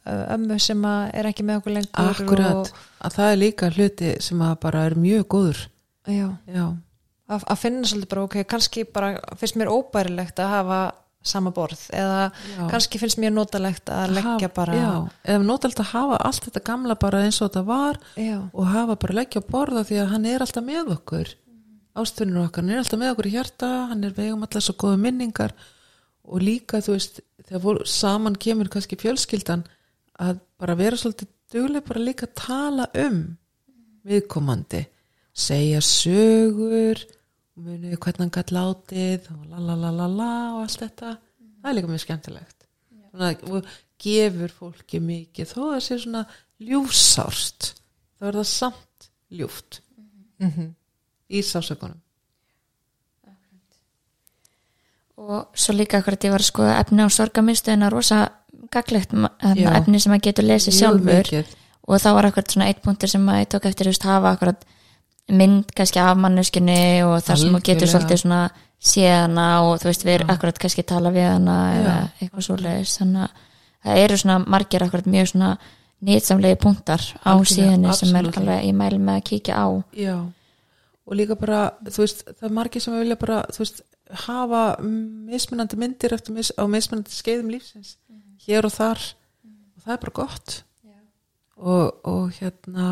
uh, ömmu sem er ekki með okkur lengur. akkurat, að það er líka hluti sem bara er mjög góður Og, já, já, að, að finna svolítið bara, ok, kannski bara finnst mér óbærilegt að hafa sama borð eða Já. kannski finnst mér notalegt að leggja Hafa- bara já, eða nótald að hafa allt þetta gamla bara eins og þetta var Já. og hafa bara leggja borða því að hann er alltaf með okkur ástfinnur okkar, hann er alltaf með okkur í hjarta hann er vegum alltaf svo góða minningar og líka þú veist þegar vor, saman kemur kannski fjölskyldan að bara vera svolítið dugleg bara líka að tala um viðkomandi segja sögur munið hvernig hann gætt látið og la la la la la og allt þetta. Það er líka mjög skemmtilegt. Svona, og gefur fólki mikið þó það sé svona ljúfsárt þá er það samt ljúft. Mhm. Í sásökunum og svo líka akkurat ég var að skoða efni á sorgaminstöðina rosa gaglegt Já. efni sem maður getur lesið sjálfur. og þá var akkurat svona eitt punktur sem maður tók eftir veist, hafa akkurat mynd kannski af manneskjunni og það sem maður getur svolítið svona séð hana og þú veist við erum akkurat kannski tala við hana eða eitthvað svoleiðis. Þannig að það eru svona margir akkurat mjög svona nýtsamlegi punktar á síðunni sem er alveg ég mæli með að kíkja á. Já, og líka bara þú veist, það er margir sem vilja bara þú veist, hafa mismunandi myndir mis, á mismunandi skeiðum lífsins hér og þar. Og það er bara gott. Og, og hérna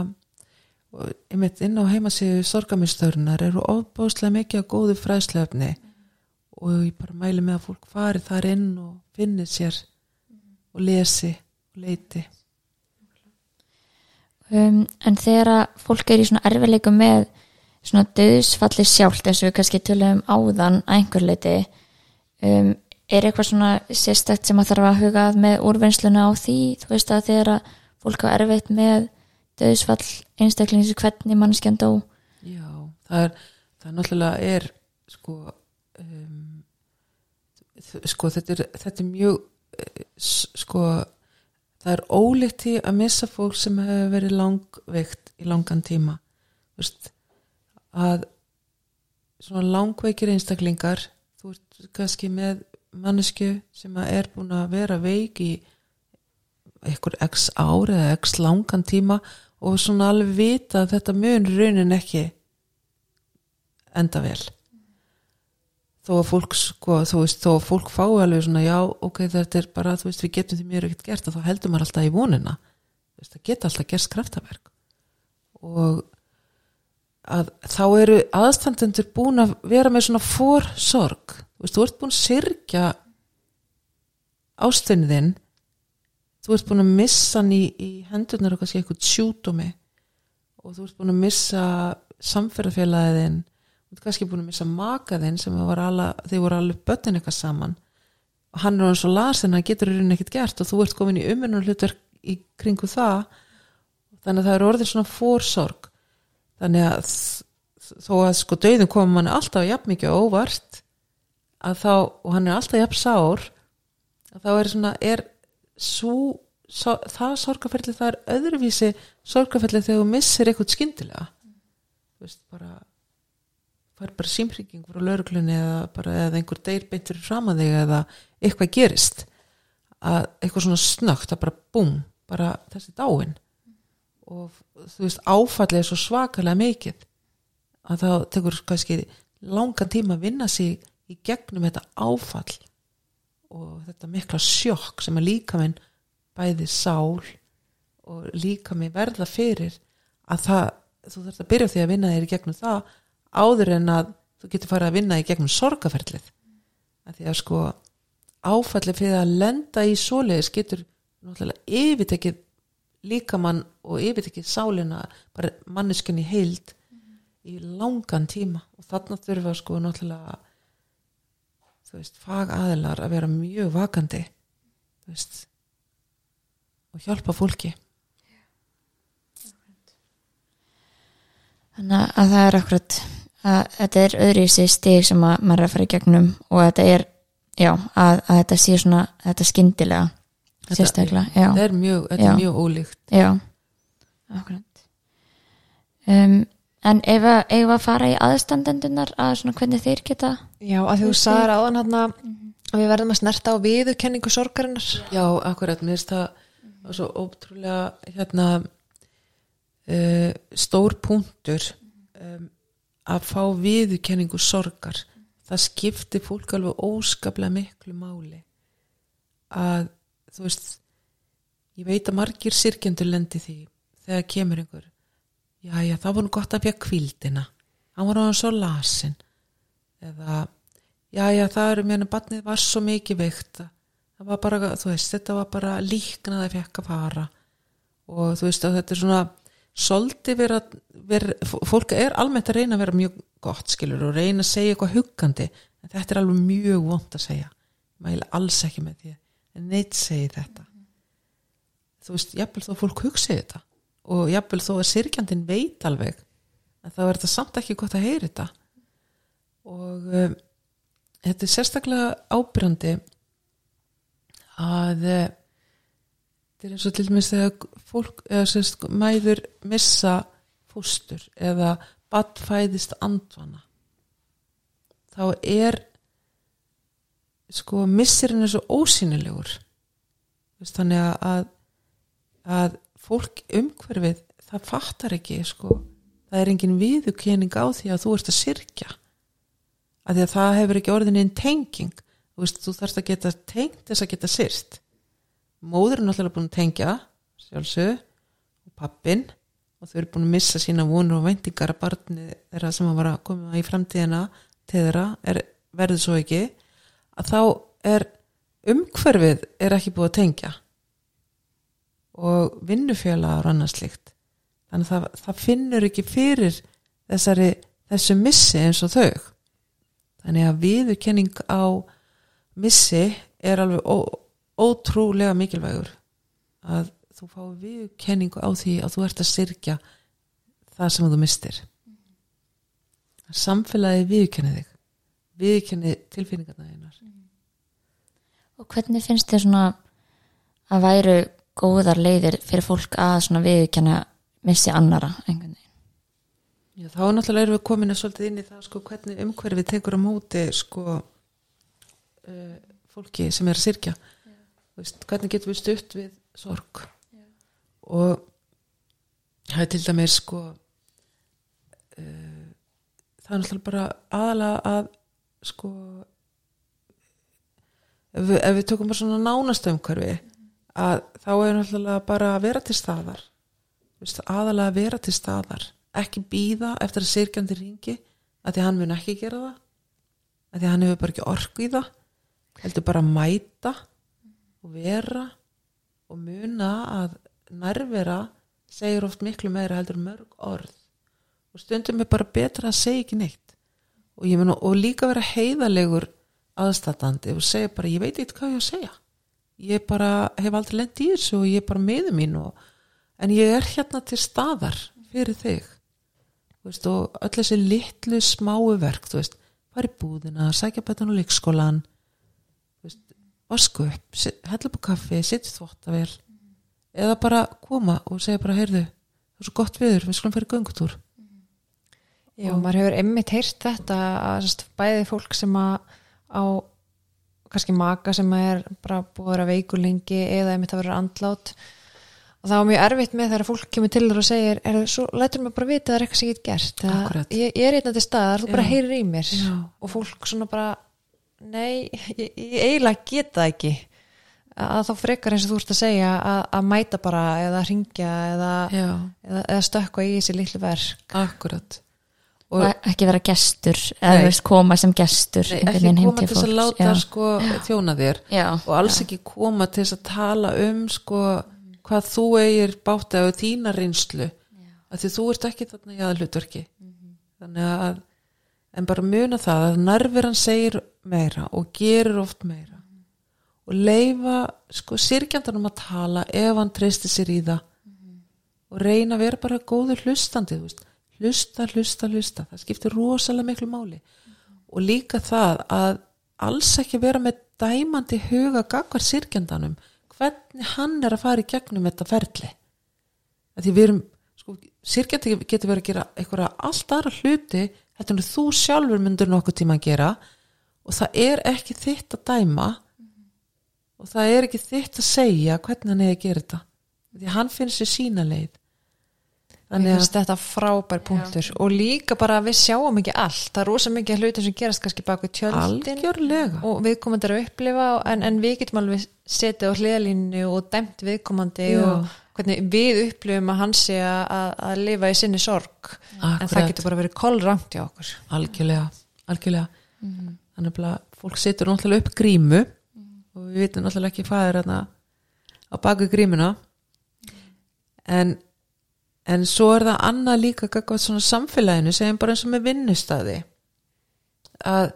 og einmitt inn á heimasíðu sorgamistörunar eru ofbóðslega mikið af góðu fræðslefni og ég bara mæli með að fólk fari þar inn og finni sér og lesi og leiti. Um, en þegar að fólk er í svona erfileikum með svona döðsfalli sjálft eins og við kannski tölum áðan að einhver leiti um, er eitthvað svona sérstætt sem að þarf að huga að með úrvinnsluna á því? Þú veist að þegar að fólk á erfitt með döðsfall einstaklings hvernig mannskjan dó? Já, það er, það náttúrulega er sko um, sko þetta er, þetta er mjög eh, sko það er ólíkt í að missa fólk sem hefur verið langveikt í langan tíma. Þú veist, að svona langveikir einstaklingar þú ert kannski með mannesku sem er búin að vera veik í einhver x ár eða x langan tíma og svona alveg vita að þetta mun raunin ekki enda vel. Þó að fólk sko, þú veist, þó að fólk fái alveg svona, já, ok, þetta er bara þú veist, við getum því mér ekkert gert og þá heldur maður alltaf í vonina, þú veist, það geta alltaf gerst kraftaverk. Og að þá eru aðstandendur búin að vera með svona fórsorg, þú þú ert búin að syrkja ástinniðinn þú ert búin að missa hann í, í hendurnar og kannski eitthvað sjúdómi og þú ert búin að missa samferðafélagin þú ert kannski búin að missa makaðinn sem alla, þeir voru alveg börnin eitthvað saman. Og hann er hann svo lasin að hann getur í rauninni ekkert gert og þú ert komin í umennum hlutverk í kringu það. Þannig að það er orðið svona fórsorg þannig að þó að sko döðin komum manni alltaf jafn mikið á óvart að þá, og hann er alltaf jafn sár að þá er svona, er svo, svo það sorgaferli það er öðruvísi sorgaferli þegar þú missir eitthvað skyndilega. Þú veist, bara fær bara símhrygging frá lauruglunni eða, bara, eða einhver deyr beint fyrir fram að þig eða eitthvað gerist. Að eitthvað svona snögt að bara búm, bara þessi dáin. Og þú veist áfallið er svo svakalega mikið að þá tekur kannski langan tíma að vinna sig í gegnum þetta áfall og þetta mikla sjokk sem að líka minn bæði sál og líka minn verða fyrir að það, þú þarfst að byrja því að vinna þér í gegnum það áður en að þú getur farið að vinna í gegnum sorgaferlið að því að sko áfallið fyrir að lenda í svoleiðis getur náttúrulega yfirtekið líkamann og yfirtekið sálina bara manneskunni heild í langan tíma. Og þarna þurfa sko náttúrulega þú veist, fagaðilar að vera mjög vakandi þú veist og hjálpa fólki. Þannig að það er akkurat að þetta er öðru í sig stig sem að maður er að fara í gegnum og þetta er, já, að, að þetta sé svona, þetta skyndilega. Þetta- sérstaklega, þetta er mjög, þetta er mjög ólíkt. Já. Akkurat. Um, en ef að, ef að fara í aðstandendunar að svona hvernig þeir geta Já, að því þú sagðir áðan hann að við verðum að snerta á viðurkenningu sorgarinnar. Já, akkurat, mér finnst það var svo ótrúlega hérna uh, stór punktur um, að fá viðurkenningu sorgar. Það skipti fólk alveg óskaplega miklu máli að þú veist ég veit að margir sirkjendur lendi því þegar kemur einhver. Já, já, það var nú gott að fjökk kvildina hann var hann svo lasin eða já, já, það eru mér að barnið var svo mikið veikt að það var bara, þú veist, þetta var bara líknað að fekk að fara og þú veist að þetta er svona svolítið vera, vera fólk er almennt að reyna að vera mjög gott skilur og reyna að segja eitthvað huggandi en þetta er alveg mjög vond að segja. Mæla alls ekki með því en neitt segi þetta. Þú veist, jafnvel þó fólk hugsi þetta og jafnvel þó að sirkjandinn veit alveg en þá er þetta samt ekki gott að heyra þetta. Og um, þetta er sérstaklega ábyrjandi að uh, þetta er eins og til dæmis þegar fólk eða sérst mæður missa fóstur eða badd fæðist andvana þá er sko missirinn er svo ósýnilegur. Veist, þannig að, að fólk umhverfið það fattar ekki sko. Það er engin viðurkenning á því að þú ert að syrkja að því að það hefur ekki orðin einn tenging. Þú veist, þú þarfst að geta tengt þess að geta syrst móður er náttúrulega búin að tengja sjálfsög og pappin og þau eru búin að missa sína vonur og væntingar að barni þeirra sem að var að koma í framtíðina til þeirra er, verður svo ekki að þá er umhverfið er ekki búið að tengja og vinnufélagar og annað slíkt. Þannig að það, það finnur ekki fyrir þessari, þessu missi eins og þau. Þannig að viðurkenning á missi er alveg ó, ótrúlega mikilvægur. Að þú fái viðurkenningu á því að þú ert að syrkja það sem þú mistir. Samfélagi viðkenni þig viðkenni tilfinningarna einar Og hvernig finnst þér svona að væru góðar leiðir fyrir fólk að svona viðkjanna missi annara einhvern veginn? Já, þá náttúrulega erum við komin svolítið inn í það sko, hvernig umhverfið tekur á móti sko, uh, fólki sem er að sirkja veist, hvernig getum við stutt við sorg? Og það er til dæmis sko uh, það er náttúrulega bara aðalega að sko ef við, ef við tökum bara svona nánast umhverfi að þá er náttúrulega bara að vera til staðar. Aðalega að vera til staðar. Ekki býða eftir að sirkjandi ringi að því hann mun ekki gera það. Að því hann hefur bara ekki orku í það. Heldur bara að mæta og vera og muna að nærvera segir oft miklu meira heldur mörg orð. Og stundum er bara betra að segja ekki neitt og, mun, og líka vera heiðalegur aðstatandi og segja bara ég veit eitthvað hvað ég að segja. Ég bara hef aldrei lent í þessu og ég er bara meðu mín og, en ég er hérna til staðar fyrir þig. Veist, og öll þessi litlu smáu verk þú veist, fara í búðina, sækja betan á leikskólan veist, vasku upp hella á kaffi, setja þvóttavel eða bara koma og segja bara, heyrðu, það er svo gott viður við skulum fyrir göngutúr Já, maður hefur einmitt heyrt þetta að bæði fólk sem að á kannski maka sem er bara búið að vera veikur lengi eða einmitt að vera andlát og það var mjög erfitt með þegar fólk kemur til þér og segir, er, svo lætur mér bara vita að það er eitthvað sem ég get gert. Það- ég, ég er eitthvað til staðar, þú bara Já. heyrir í mér. Já. og fólk svona bara nei, ég, ég eiginlega get það ekki. Að þá frekar eins og þú ert að segja að, að mæta bara eða ringja eða, eða, eða stökkva í þessi litlu verk. Akkurat Og, ekki vera gestur eða veist, koma sem gestur nei, ekki koma til þess að láta Já. sko þjóna þér. Já, og alls ekki koma til þess að tala um sko hvað þú eigir bátt eða þína reynslu. Því þú ert ekki þarna í aðhlutverki þannig að en bara muna það að nærveran segir meira og gerir oft meira. Og leifa sko sirkjandanum að tala ef hann treysti sér í það. Og reyna að vera bara góður hlustandi þú veist. Hlusta, hlusta, hlusta. Það skiptir rosalega miklu máli. Og líka það að alls ekki vera með dæmandi huga gagvar sirkjandanum hvernig hann er að fara í gegnum þetta ferli. Að því við erum sko, sirkjandi getur verið að gera einhverja allt aðra hluti þetta er þú sjálfur myndur nokkuð tíma að gera. Og það er ekki þitt að dæma og það er ekki þitt að segja hvernig hann er að gera þetta. Því hann finnst sér sína leið þannig að þetta frábær punktur. Og líka bara að við sjáum ekki allt. Það er rosa mikið hlutum sem gerast kannski bak við tjöldin. Algjörlega. Og viðkomandi er að upplifa en, en við getum alveg setið á hliðalínu og dæmt viðkomandi Já. og hvernig við upplifum að hann sé að, að lifa í sinni sorg. En það Akkurat. getur bara verið kollrangt hjá okkur. Algjörlega, algjörlega. Þannig að fólk setur náttúrulega upp grímu og við vitum náttúrulega ekki hvað er á baku grímuna. En en svo er það annað líka gagvað svona samfélaginu, segjum bara eins og með vinnustæði að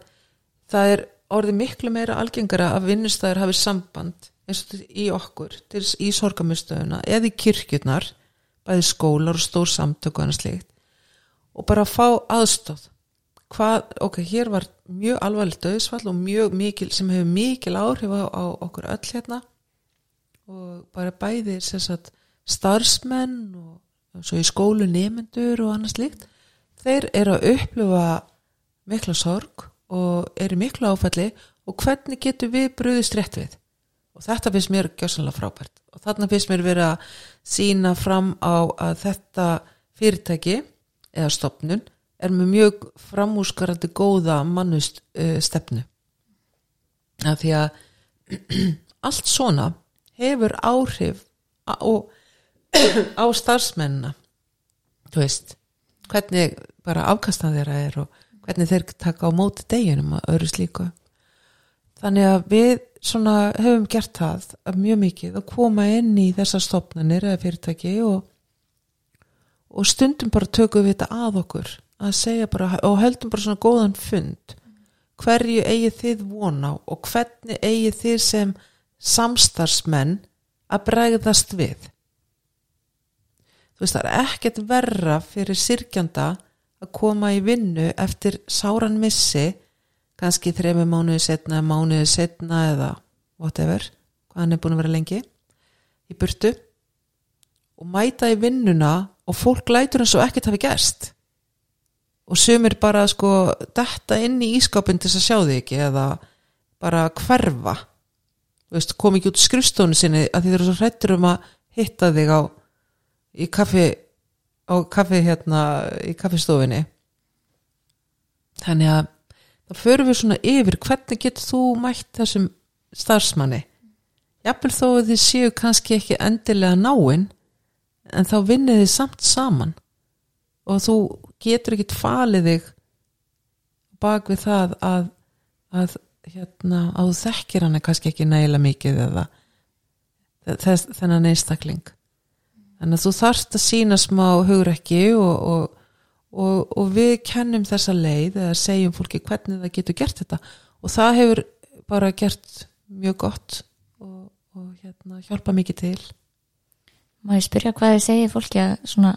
það er orðið miklu meira algengara að vinnustæðir hafi samband eins og í okkur til, í sorgamistöðuna eða í kirkjurnar bæði skólar og stór samtök og annað slíkt og bara fá aðstóð hvað, ok, hér var mjög alvarlegt döðsfall og mjög mikil sem hefur mikil áhrif á, á okkur öll hérna. Og bara bæði sem sagt, starfsmenn og svo í skólu nefendur og annars líkt þeir eru að upplifa mikla sorg og eru miklu áfalli og hvernig getur við bröðist rétt við? Og þetta finnst mér gjössanlega frábært. Og þarna finnst mér verið að sína fram á að þetta fyrirtæki eða stopnun er með mjög framúskarandi góða mannust uh, stefnu. Af því að [CLEARS THROAT] allt svona hefur áhrif á, á starfsmennina. Þú veist hvernig bara afkastan þeirra er og hvernig þeir taka á móti deginum og öðru slíku. Þannig að við svona höfum gert það að mjög mikið að koma inn í þessar stopnarnir eða fyrirtæki og, og stundum bara tökum við þetta að okkur að segja bara og höldum bara svona góðan fund. Hverju eigið þið von á og hvernig eigið þið sem samstarfsmenn að bregðast við þú veist það er ekkert verra fyrir sirkjanda að koma í vinnu eftir sáran missi kannski þremi mánuði setna mánuði setna eða whatever hvað hann er búin að vera lengi í burtu og mæta í vinnuna og fólk lætur eins og ekkert hafi gerst. Og sumir bara sko detta inn í ískapin til þess að sjá þig ekki eða bara hverfa. Veist, kom ekki út skrifstónu sinni að þið eru svo hrættur um að hitta þig á í kaffi á kaffi hérna í kaffistofinni þannig að þá förum við svona yfir hvernig getur þú mætt þessum starfsmanni? Jafnvel þó að þið séu kannski ekki endilega náinn en þá vinnið þið samt saman. Og þú getur ekkit falið þig bak við það að, að hérna, þú þekkir hann kannski ekki nægilega mikið eða þess, þennan einstakling þannig að þú þarft að sína smá hugrekki og, og, og, og við kennum þessa leið eða segjum fólki hvernig það getur gert þetta. Og það hefur bara gert mjög gott og, og hérna, hjálpa mikið til. Má ég spyrja hvað þið segir fólki að svona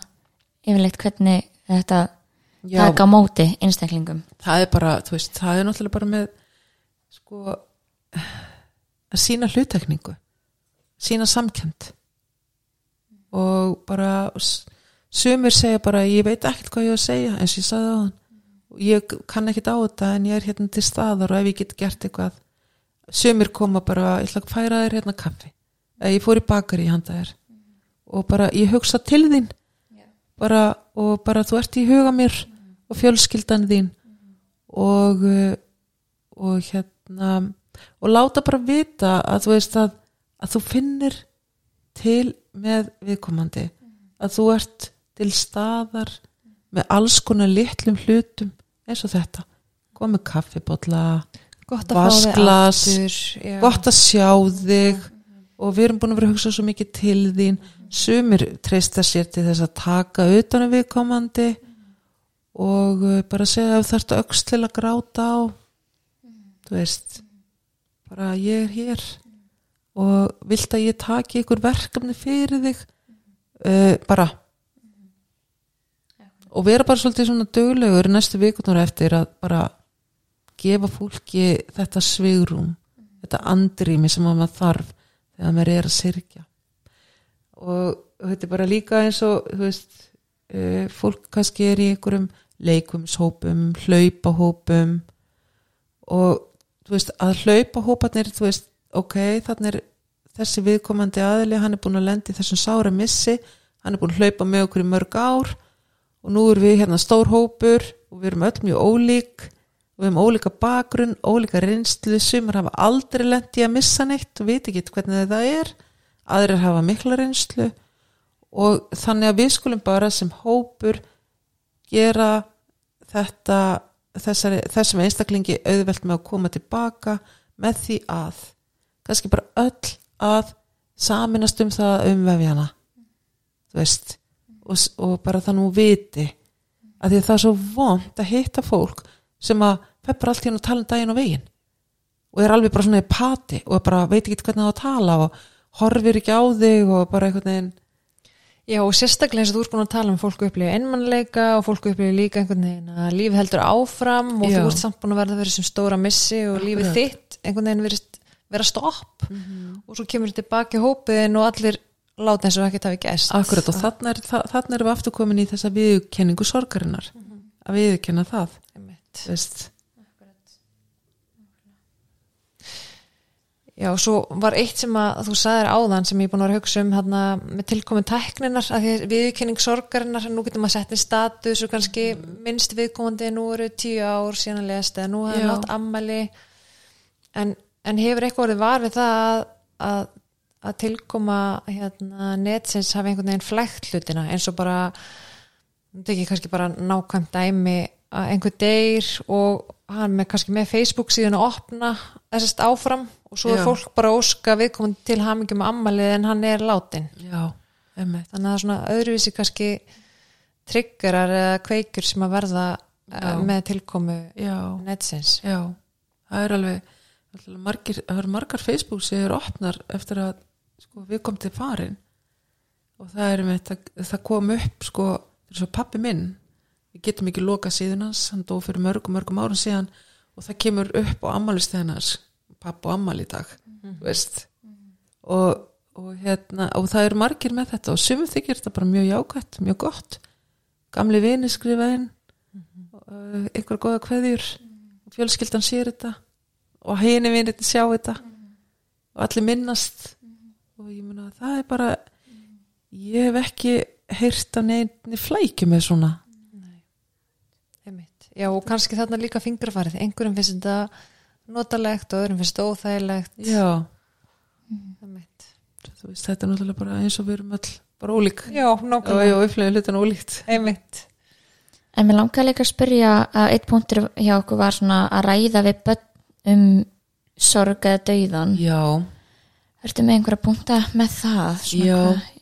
yfirleitt hvernig þetta Já. taka móti einstaklingum? Það er bara, þú veist, það er náttúrulega bara með sko að sína hlutekningu sína samkjönd og bara sumir segja bara ég veit ekkert hvað ég á að segja eins og ég sagði á hann ég kann ekkert á þetta en ég er hérna til staðar og ef ég get gert eitthvað sumir koma bara, ég ætla að færa þér hérna kaffi. Ég fór í bakari í handa þér. Og bara ég hugsa til þín. Bara, og bara þú ert í huga mér og fjölskyldan þín. Og uh, og hérna og láta bara vita að þú veist að, að þú finnir til með viðkomandi. Að þú ert til staðar með alls konar litlum hlutum eins og þetta. Komið kaffibotla gott að fá þig Vasklas, gott að sjá þig. Og við erum búin að vera að hugsa svo mikið til þín. Sumir treysta sér til þess að taka utan um viðkomandi og uh, bara segja þarftu öxt til að gráta á. Þú veist bara ég er hér og vilt að ég taki ykkur verkefni fyrir þig uh, bara. Og vera bara svolítið svona döglegur næstu vikunur eftir að bara gefa fólki þetta svigrum þetta andrými sem að maður þarf þegar maður er að syrkja og þetta er bara líka eins og þú veist uh, fólk kannski er í einhverjum leikumshópum, hlaupahópum. Og þú veist að hlaupahóparnir þú veist, ok, þannig er þessi viðkomandi aðili, hann er búin að lendi þessum sára missi, hann er búin að hlaupa með okkur í mörg ár og nú erum við hérna stór hópur og við erum öll mjög ólík við erum ólíka bakgrunn, ólíka reynslu sumar hafa aldrei lendi að missa neitt og veit ekki hvernig það er aðrir hafa mikla reynslu og þannig að við skulum bara sem hópur gera þetta þessari, þessum einstaklingi auðvelt með að koma tilbaka með því að kannski bara öll að saminast um það að umvefja hana þú veist og, og bara það nú viti að því að það er svo vond að hitta fólk sem að peppar allt hann og tala um daginn og veginn og er alveg bara svona í pati og bara veit ekki hvernig það að tala og horfir ekki á þig og bara einhvern veginn Já, og sérstaklega eins og þú ert búin að tala um fólku upplifu einmannleika og fólku upplifu líka einhvern veginn að lífið heldur áfram og Já. þú ert samt búin að verða fyrir sem stóra missi og lífið Akkurat. þitt einhvern veginn verið vera stopp. Og svo kemur þetta tilbaki hópiðin og allir láta eins og ekkert hafi gæst Akkurat og þarna, er, erum við aftur komin í þessa viðurkenningu sorgarinnar. Að viðurkenna það. Þú veist. Já, og svo var eitt sem að þú sagðir áðan sem ég er búin að vera að hugsa um hana, með tilkomin tækninar að því að viðurkenning sorgarinnar, nú getur maður sett inn status og kannski minnst viðkomandi nú eru tíu ár síðan að lesta eða nú hefur nátt ammæli en, en hefur eitthvað orðið var við það að, að, að tilkoma hérna, netsins hafi einhvern veginn flækt hlutina? Eins og bara þetta er ekki kannski bara nákvæmt dæmi að einhver deyr og hann með kannski með Facebook síðan að opna þessast áfram og svo er Já. fólk bara óska viðkomandi til hamingjum ammalið en hann er látin já, emmitt þannig að það er svona öðruvísi kannski triggerar eða kveikjur sem að verða Já. uh, með tilkomu netsins. Já, það er alveg margir, margar Facebook sem eru opnar eftir að sko, við kom til farin og það er með það, það kom upp sko, svo pappi minn. Við getum ekki loka síðan hans, hann dó fyrir mörgum, mörgum árum síðan. Og það kemur upp á ammælistæðan hans, papp og ammæl í dag þú veist. Og, og hérna, og það eru margir með þetta. Og sumum þykir þetta bara mjög jákvætt mjög gott, gamli vini skrifaðinn uh, einhver góða kveðjur. Fjölskyldan sér þetta og henni vinir sjá þetta og allir minnast og ég meina það er bara ég hef ekki heyrt að neinni flækju með svona. Já, og kannski þarna líka fingrafarið. Einhverjum finnst þetta notalegt og öðrum finnst þetta óþægilegt. já, veist, þetta er náttúrulega bara eins og við erum öll bara ólík Já, og nákvæmlega. ég upplifði hlutin ólíkt Einmitt. En mér langaði líka að spyrja að eitt punktur hjá okkur var svona að ræða við börn um sorg eða dauðan. já, Ertu með einhverja punkta með það? Já,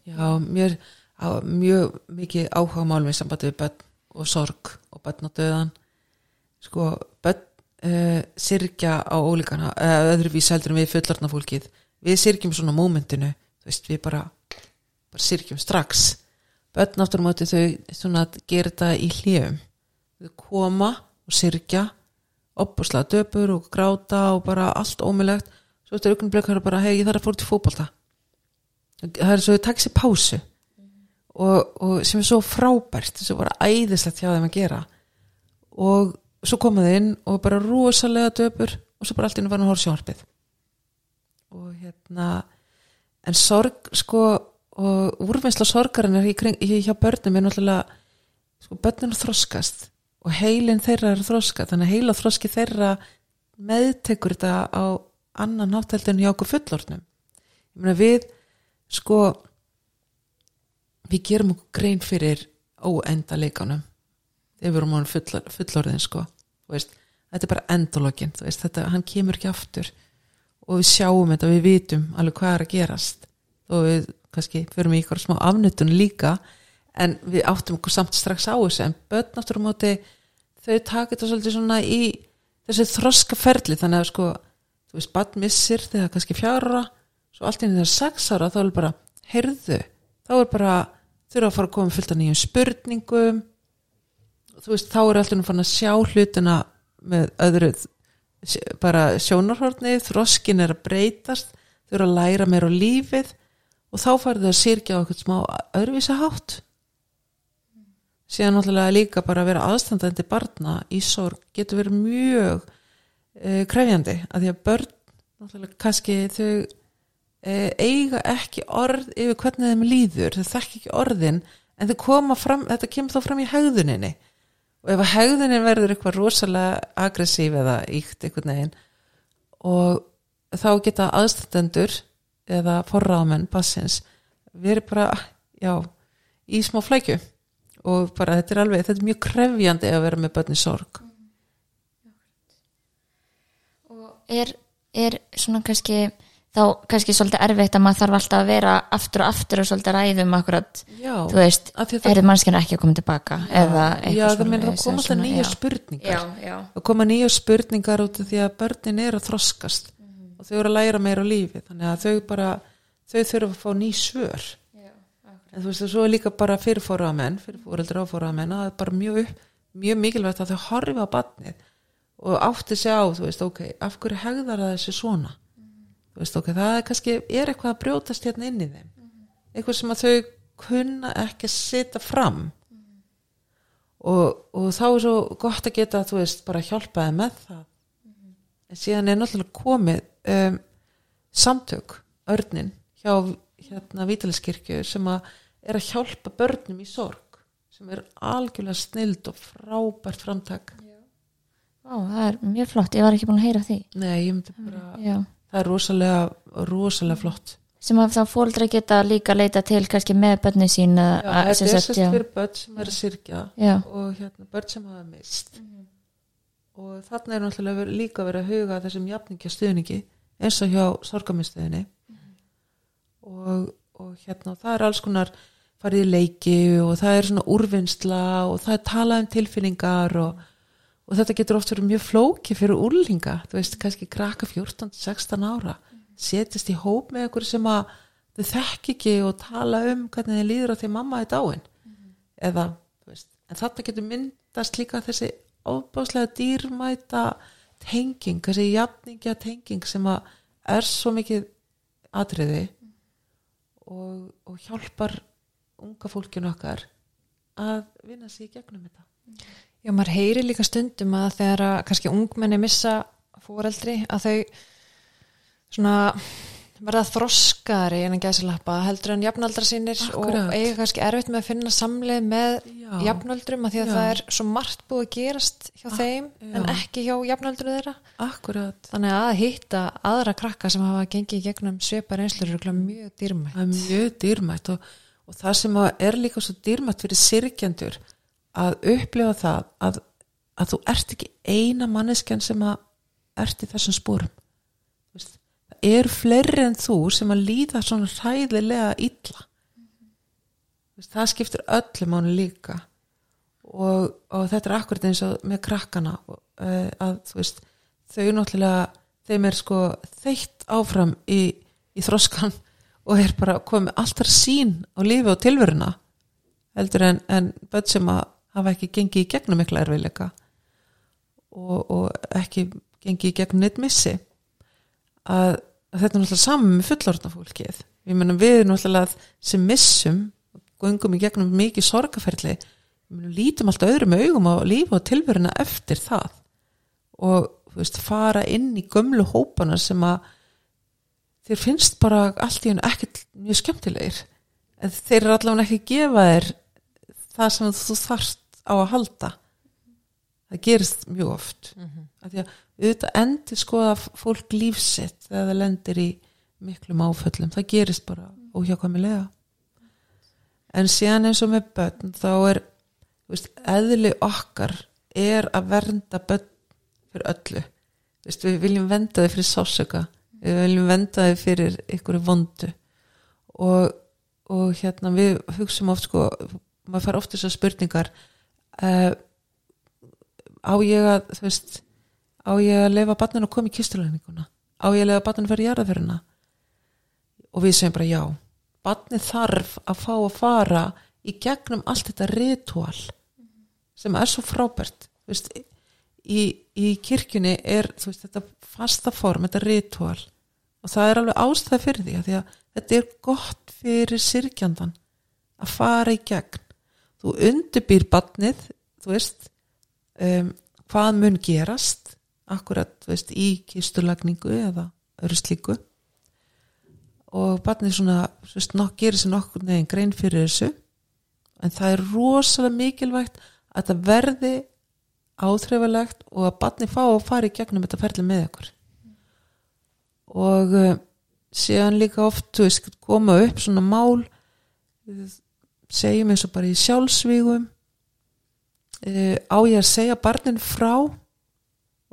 já mér á mjög mikið áhuga málum í sambandi við börn og sorg og börn og döðan sko, börn uh, sirkja á ólíkana eða öðruvís heldur en við fullarna fólkið. Við sirkjum svona mómentinu þú veist, við bara, bara sirkjum strax. Börn áttur á móti þau svona að gera þetta í hljum þau koma og sirkja opuslega döpur og gráta og bara allt ómulegt svo eftir er það bara, hei, ég þarf að fóra til fótbolta. Það er svo þau takk sér pásu og, og sem er svo frábært sem er bara æðislegt hjá þeim að gera. Og svo koma þau inn og bara rosalega döpur og svo bara allt inn að fara að horfa á sjónarpið og hérna en sorg sko og úrvinnsla sorgarinnar í, kring, í hjá börnum er náttúrulega sko börnum þroskast og heilin þeirra er þroska þannig að heila þroski þeirra meðtekur þetta á annan náttældin hjá okkur fullornum við sko við gerum okkur grein fyrir óenda leikanum þegar við erum án fullor, fullorðin sko. Veist, þetta er bara þetta, hann kemur ekki aftur. Og við sjáum þetta, við vitum alveg hvað er að gerast. Og við kannski förum í ykkur smá afnutun líka en við áttum okkur samt strax á þessu en börn á móti þau taka þetta svolítið svona í þessi þroska ferli þannig að sko þú veist, barn missir þegar kannski fjara svo allt í einu þegar sex ára þá er bara, heyrðu þá er bara, þurfa að fara að koma fullt af nýjum spurningum. Þú veist, þá er alltaf fann að sjá hlutina með öðru bara sjónarhornið, þroskin er að breytast, þau eru að læra meira á lífið og þá farið þau að sirkja eitthvað smá öðruvísa hátt síðan náttúrulega líka bara að vera aðstandandi barna í sorg getur verið mjög uh, krefjandi að því að börn náttúrulega kannski þau uh, eiga ekki orð yfir hvernig þeim líður, þau þekki ekki orðin en þau koma fram, þetta kemur þá fram í hegðuninni. Og ef að hegðunin verður eitthvað rosalega aggressív eða íkt einhvern veginn og þá geta aðstandendur eða forráðmenn bassins verið bara, já í smá flækju og bara þetta er alveg, þetta er mjög krefjandi að vera með börni sorg. Er, er svona kannski þá kannski svolítið erfitt að maður þarf alltaf að vera aftur og aftur og svolítið ræðum akkurat, já, þú veist, er mannskjana ekki að koma tilbaka eða eitthvað já það meina eða koma alltaf nýja já. spurningar. Já, já, það koma nýja spurningar út af því að börnin er að þroskast og þau eru að læra meira á lífi þannig að þau bara, þau þurfa að fá ný svör en þú veist það svo er líka bara fyrir fóruða menn fyrir fóreldur á fóruða menn að það er bara mjög, mjög mikilvægt að þau horfi á batnið og átti sig á þú veist ok, af hverju hegðar það þessi svona? Þú veist ok, það er kannski er eitthvað að brjótast hérna inn í þeim. Eitthvað sem að þau kunna ekki að setja fram. Og, og þá er svo gott að geta þú veist bara hjálpaði með það. En síðan er náttúrulega komið um, samtök örnin hjá hérna Vítaliskirkju sem að er að hjálpa börnum í sorg sem er algjörlega snild og frábært framtak. Ó, það er mjög flott, ég var ekki búin að heyra því. Nei, ég myndi bara, já. það er rosalega rosalega flott. Sem að þá fóldra geta líka leita til kannski með bönni sín Já, að, þetta er sérst fyrir börn sem er að syrkja já, og hérna börn sem hafa mist og þarna er náttúrulega líka verið að huga að þessum jafningja stuðningi eins og hjá sorgamistuðinni og, og hérna það er alls konar farið í leiki og það er svona úrvinnsla og það er talað um tilfinningar og, og þetta getur oft verið mjög flóki fyrir úrlinga, þú veist, kannski krakka 14-16 ára setjast í hóp með einhverju sem að þau þekk ekki og tala um hvernig þið líður á því mamma er dáin. Eða, þú veist, en þarna getur myndast líka þessi óbáslega dýrmæta tenging, þessi jafningja tenging sem að er svo mikið atriði og, og hjálpar unga fólkinu okkar að vinna sér í gegnum þetta Já, maður heyri líka stundum að þegar að kannski ungmenni missa fóreldri að þau svona verða þroskari en að gæsalappa heldur en jafnaldra sínir Akkúrat. og eiga kannski erfitt með að finna samleið með Já. jafnöldrum að því að Já. það er svo margt búið að gerast hjá þeim já. en ekki hjá jafnöldru þeirra Akkurat, þannig að hitta aðra krakka sem hafa gengið gegnum svipar einslur er mjög dýrmætt það er mjög dýrmætt og, og það sem er líka svo dýrmætt fyrir sirkjendur að upplifa það að, að þú ert ekki eina manneskjan sem að ert í þessum spórum það eru fleiri en þú sem að líða svona hræðilega illa. Það skiptir öllu mánu líka. Og, og þetta er akkurat eins og með krakkana uh, að veist þau náttúrulega, þeim er sko þeitt áfram í, í þroskan og er bara komið alltaf sín á lífi og tilveruna heldur en, en börn sem að hafa ekki gengið í gegnum mikla erfiðleika og, og ekki gengið í gegnum neitt missi. Að, að þetta er náttúrulega saman með fullorðna fólkið ég meina við náttúrulega sem missum gungum í gegnum mikið sorgaferli ég meina, lítum alltaf öðrum augum á lífi og tilveruna eftir það. Og veist, fara inn í gömlu hópana sem að þér finnst bara allt í hennu ekkert mjög skemmtilegir. En þeir eru allavega ekki að gefa þér það sem þú þarft á að halda. Það gerist mjög oft. Mm -hmm. að því að auðvitað endur skoða fólk lífsitt þegar það lendir í miklum áföllum, það gerist bara óhjákvæmilega. En síðan eins og með börn þá er veist, eðli okkar er að vernda börn fyrir öllu. Veist, við viljum venda þau fyrir sásöka við viljum venda þau fyrir ykkur vondu. Og, og hérna við hugsaum oft sko maður fær oft þessar spurningar uh, á ég að þú veist á ég að lefa barninu að koma í kistulægninguna á ég að lefa fara í jarðaferina og við segjum bara já. Barnið þarf að fá að fara í gegnum allt þetta ritual sem er svo frábært. Þú veist, í, í kirkjunni er veist, þetta fasta form, þetta ritual og það er alveg ástæð fyrir því að því að þetta er gott fyrir sirkjandan að fara í gegn. Þú undirbýr barnið þú veist um, hvað mun gerast akkurat veist, í kisturlagningu eða öru slíku. Og barnið svona veist, nokk, gerir sér nokkur neginn grein fyrir þessu. En það er rosalega mikilvægt að það verði áþreifalegt og að barnið fá að fara í gegnum þetta ferli með ykkur og uh, síðan líka oft þú veist, koma upp svona mál við segjum eins og bara í sjálfsvígum uh, á ég að segja barnin frá?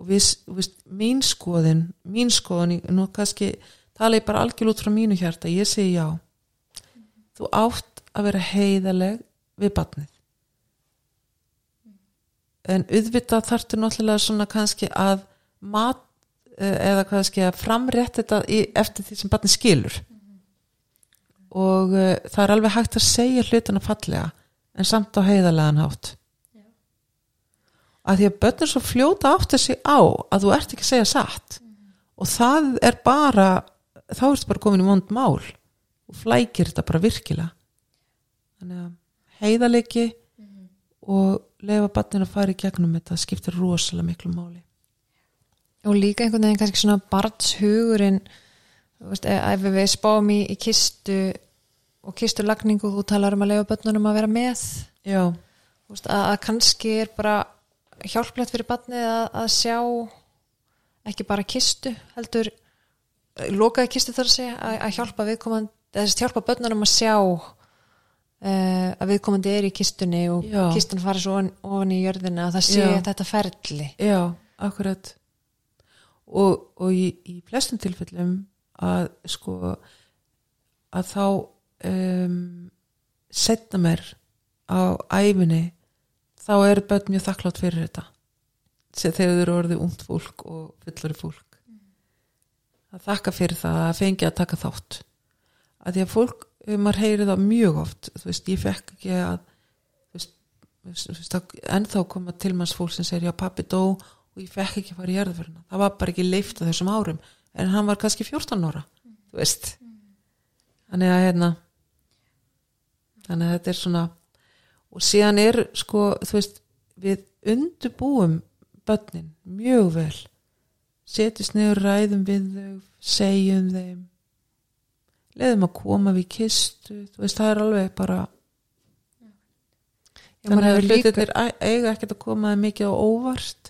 Og við, veist, mín skoðin mín skoðin, nú kannski tala ég bara algjörl út frá mínu hjarta ég segi já. Þú átt að vera heiðaleg við barnið. En auðvitað þarftu náttúrulega svona kannski að mat eh, eða kannski að framrétt þetta í, eftir því sem barnið skilur. Og uh, það er alveg hægt að segja hlutina fallega en samt á heiðarlegan hátt. Að því að börn er svo fljóta átt sig á að þú ert ekki að segja satt. Og það er bara þá ertu bara komin í vond mál og flækir þetta bara virkilega. Þannig að heiðarleiki og lefa barninu að fara í gegnum þetta skiptir rosalega miklu máli og líka einhvern veginn kannski svona barnshugurinn e- ef við spáum í, í kistu og kistulagningu þú talar um að leifa börnunum að vera með veist, að, að kannski er bara hjálplegt fyrir barnið að, að sjá ekki bara kistu heldur lokaði kistu þar að segja að, að hjálpa viðkomandi þess að hjálpa börnunum að sjá uh, að viðkomandi er í kistunni og Já. kistan fara svo ofan, ofan í jörðina að það sé Já. þetta ferli já, akkurat og, og í, í flestum tilfellum að sko að þá um, setna mér á æfinni þá er börn mjög þakklátt fyrir þetta. Þegar þau eru orðið ungt fólk og fullori fólk. Að þakka fyrir það að fengi að taka þátt. Að því að fólk, eh, maður heyri það mjög oft. Þú veist, ég fekk ekki að þú veist, ennþá koma til manns fólk sem segir já pappi dó og ég fekk ekki að fara í jarðaförina það var bara ekki leift á þessum árum. En hann var kannski 14 ára þú veist. Þannig að hérna þannig að þetta er svona og síðan er sko þú veist við undurbúum börnin mjög vel. Setjast niður ræðum við þau segjum þeim. Leiðum að koma við kistu. Þú veist það er alveg bara Já, þannig að hefur líka, eiga ekkert að koma mikið á óvart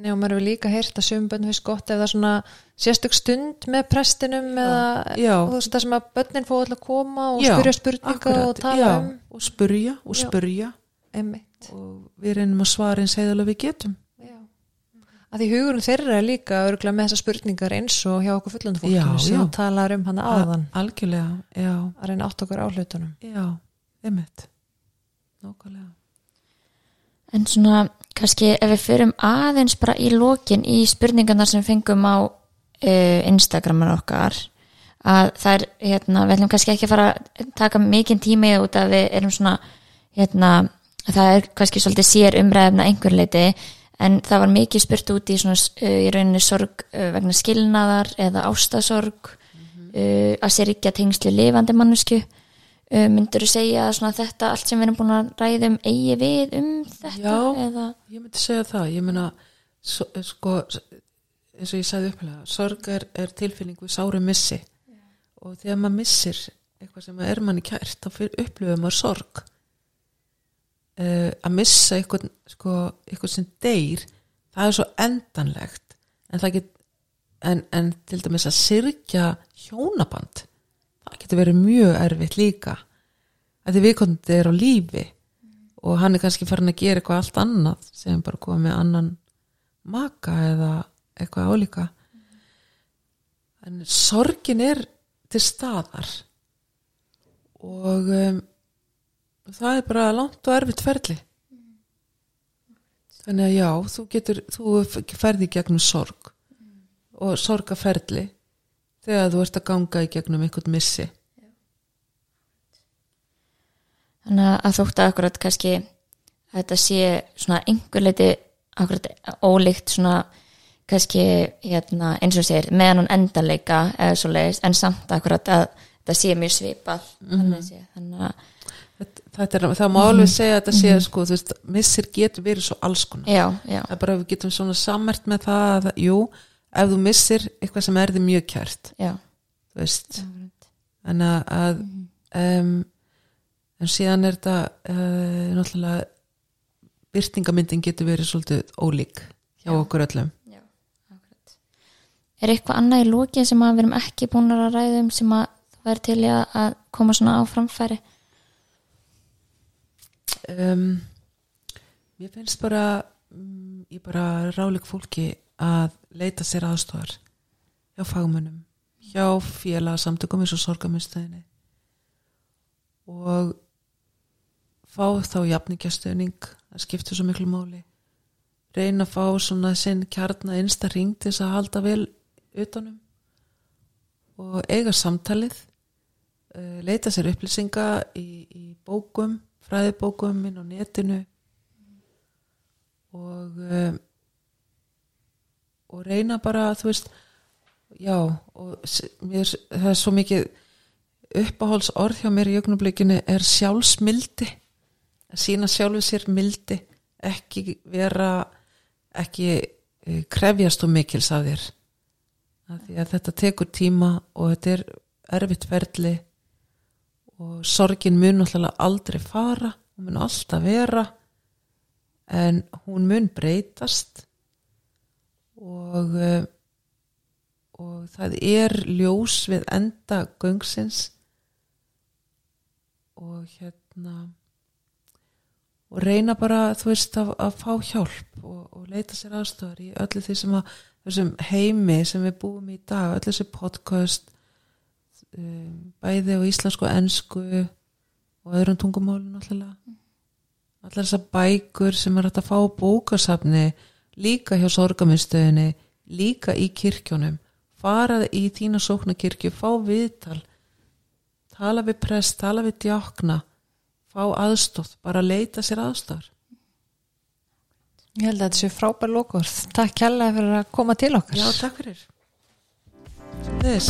nei, og maður hefur líka heyrt að sögum bönn finnst gott ef það er svona sérstök stund með prestinum eða það sem að bönnin fóðu alltaf að koma og Já, spyrja spurninga akkurat, og tala já, um. og spurja og spurja. Og við reynum að svara eins heiðalega við getum. Já. Að því hugurinn þeirra er líka örgulega með þessar spurningar eins og hjá okkur fullandi Já, fólkinu sem já. talar um hann áðan. algjörlega, já, að reyna átt okkur á hlutunum. já, einmitt. Nákvæmlega. En svona, kannski ef við förum aðeins bara í lokin í spurningarnar sem fengum á uh, Instagramar okkar að það er, hérna, við ætlum kannski ekki að fara að taka mikinn tími út að við erum svona, hérna, það er kannski svolítið sér umræðum að einhver leiti en það var mikið spurt út í svona, uh, í rauninni sorg uh, vegna skilnaðar eða ástasorg uh, að sér ekki að tengslu lifandi mannesku uh, myndur þú segja að þetta allt sem við erum búin að ræða um eigi við um þetta Já. eða? Ég myndi segja það, ég meina so, sko, eins og ég sagði upplega sorg er, er tilfinning við sári missi. Og þegar maður missir eitthvað sem er manni kært þá fyrir upplifum maður sorg. Uh, að missa eitthvað, sko, eitthvað sem deyr það er svo endanlegt. En get en, en til dæmis að syrkja hjónaband getur verið mjög erfitt líka. Að því viðkomandi er á lífi og hann er kannski farin að gera eitthvað allt annað sem bara komið með annan maka eða eitthvað álíka. En sorgin er til staðar. Og um, það er bara langt og erfitt ferli. Þannig að já þú getur, þú ferði gegnum sorg og sorgaferli þegar þú ert að ganga í gegnum einhvern missi þannig að þótt að akkurat kannski að þetta sé svona einhver leiti akkurat ólíkt svona kannski hérna, eins og segir meðan hún endarleika eða svo leiðis en samt akkurat að þetta sé mjög svipað. Að sé þannig að er, það má alveg segja að þetta sé sko, þú veist, missir getur verið svo alls konar. Já, já, það er bara að við getum svona sammert með það að, jú, ef þú missir eitthvað sem er þið mjög kært. Já, þú veist. En að, að um, en síðan er þetta uh, náttúrulega byrtingamyndin getur verið svolítið ólík hjá okkur öllum. Já er eitthvað annað í lókin sem að við erum ekki búin að ræða um sem að þú væri til í að, koma svona á framfæri? Um, mér finnst bara um, ég bara ráleik fólki að leita sér aðstofar hjá fagmönnum hjá félagsamtökum eins og sorgaminnstæðinni og fá þá jafningjastöning það skiptir svo miklu máli. Reyna að fá svona sinn kjarna einsta ring til þess að halda vel utanum og eiga samtalið uh, leita sér upplýsinga í, í bókum fræðibókum inn á netinu og um, og reyna bara þú veist já og mér, það er svo mikið uppáhalds orð hjá mér í augnublikinu er sjálfsmildi að sína sjálfu sér mildi ekki vera ekki eh, krefjast og mikils af þér. Að því að þetta tekur tíma og þetta er erfitt ferli og sorgin mun aldrei fara hún mun alltaf vera en hún mun breytast. Og uh, og það er ljós við enda göngsins. Og hérna og reyna bara þú veist að, að fá hjálp og, og leita sér aðstofar í öllu því sem að þessum heimi sem við búum í dag öllu þessi podcast um, bæði á íslensku og ensku og öðrum tungumálum náttúrulega. Allar þessar bækur sem er hægt að fá bókasafni líka hjá sorgaminstöðinni líka í kirkjónum fara í þína sóknarkirkju fá viðtal tala við prest, tala við djákna fá aðstóð, bara leita sér aðstóðar Ég held að þetta sé frábær lókur Takk kjærlega fyrir að koma til okkar. Já, takk fyrir. Þess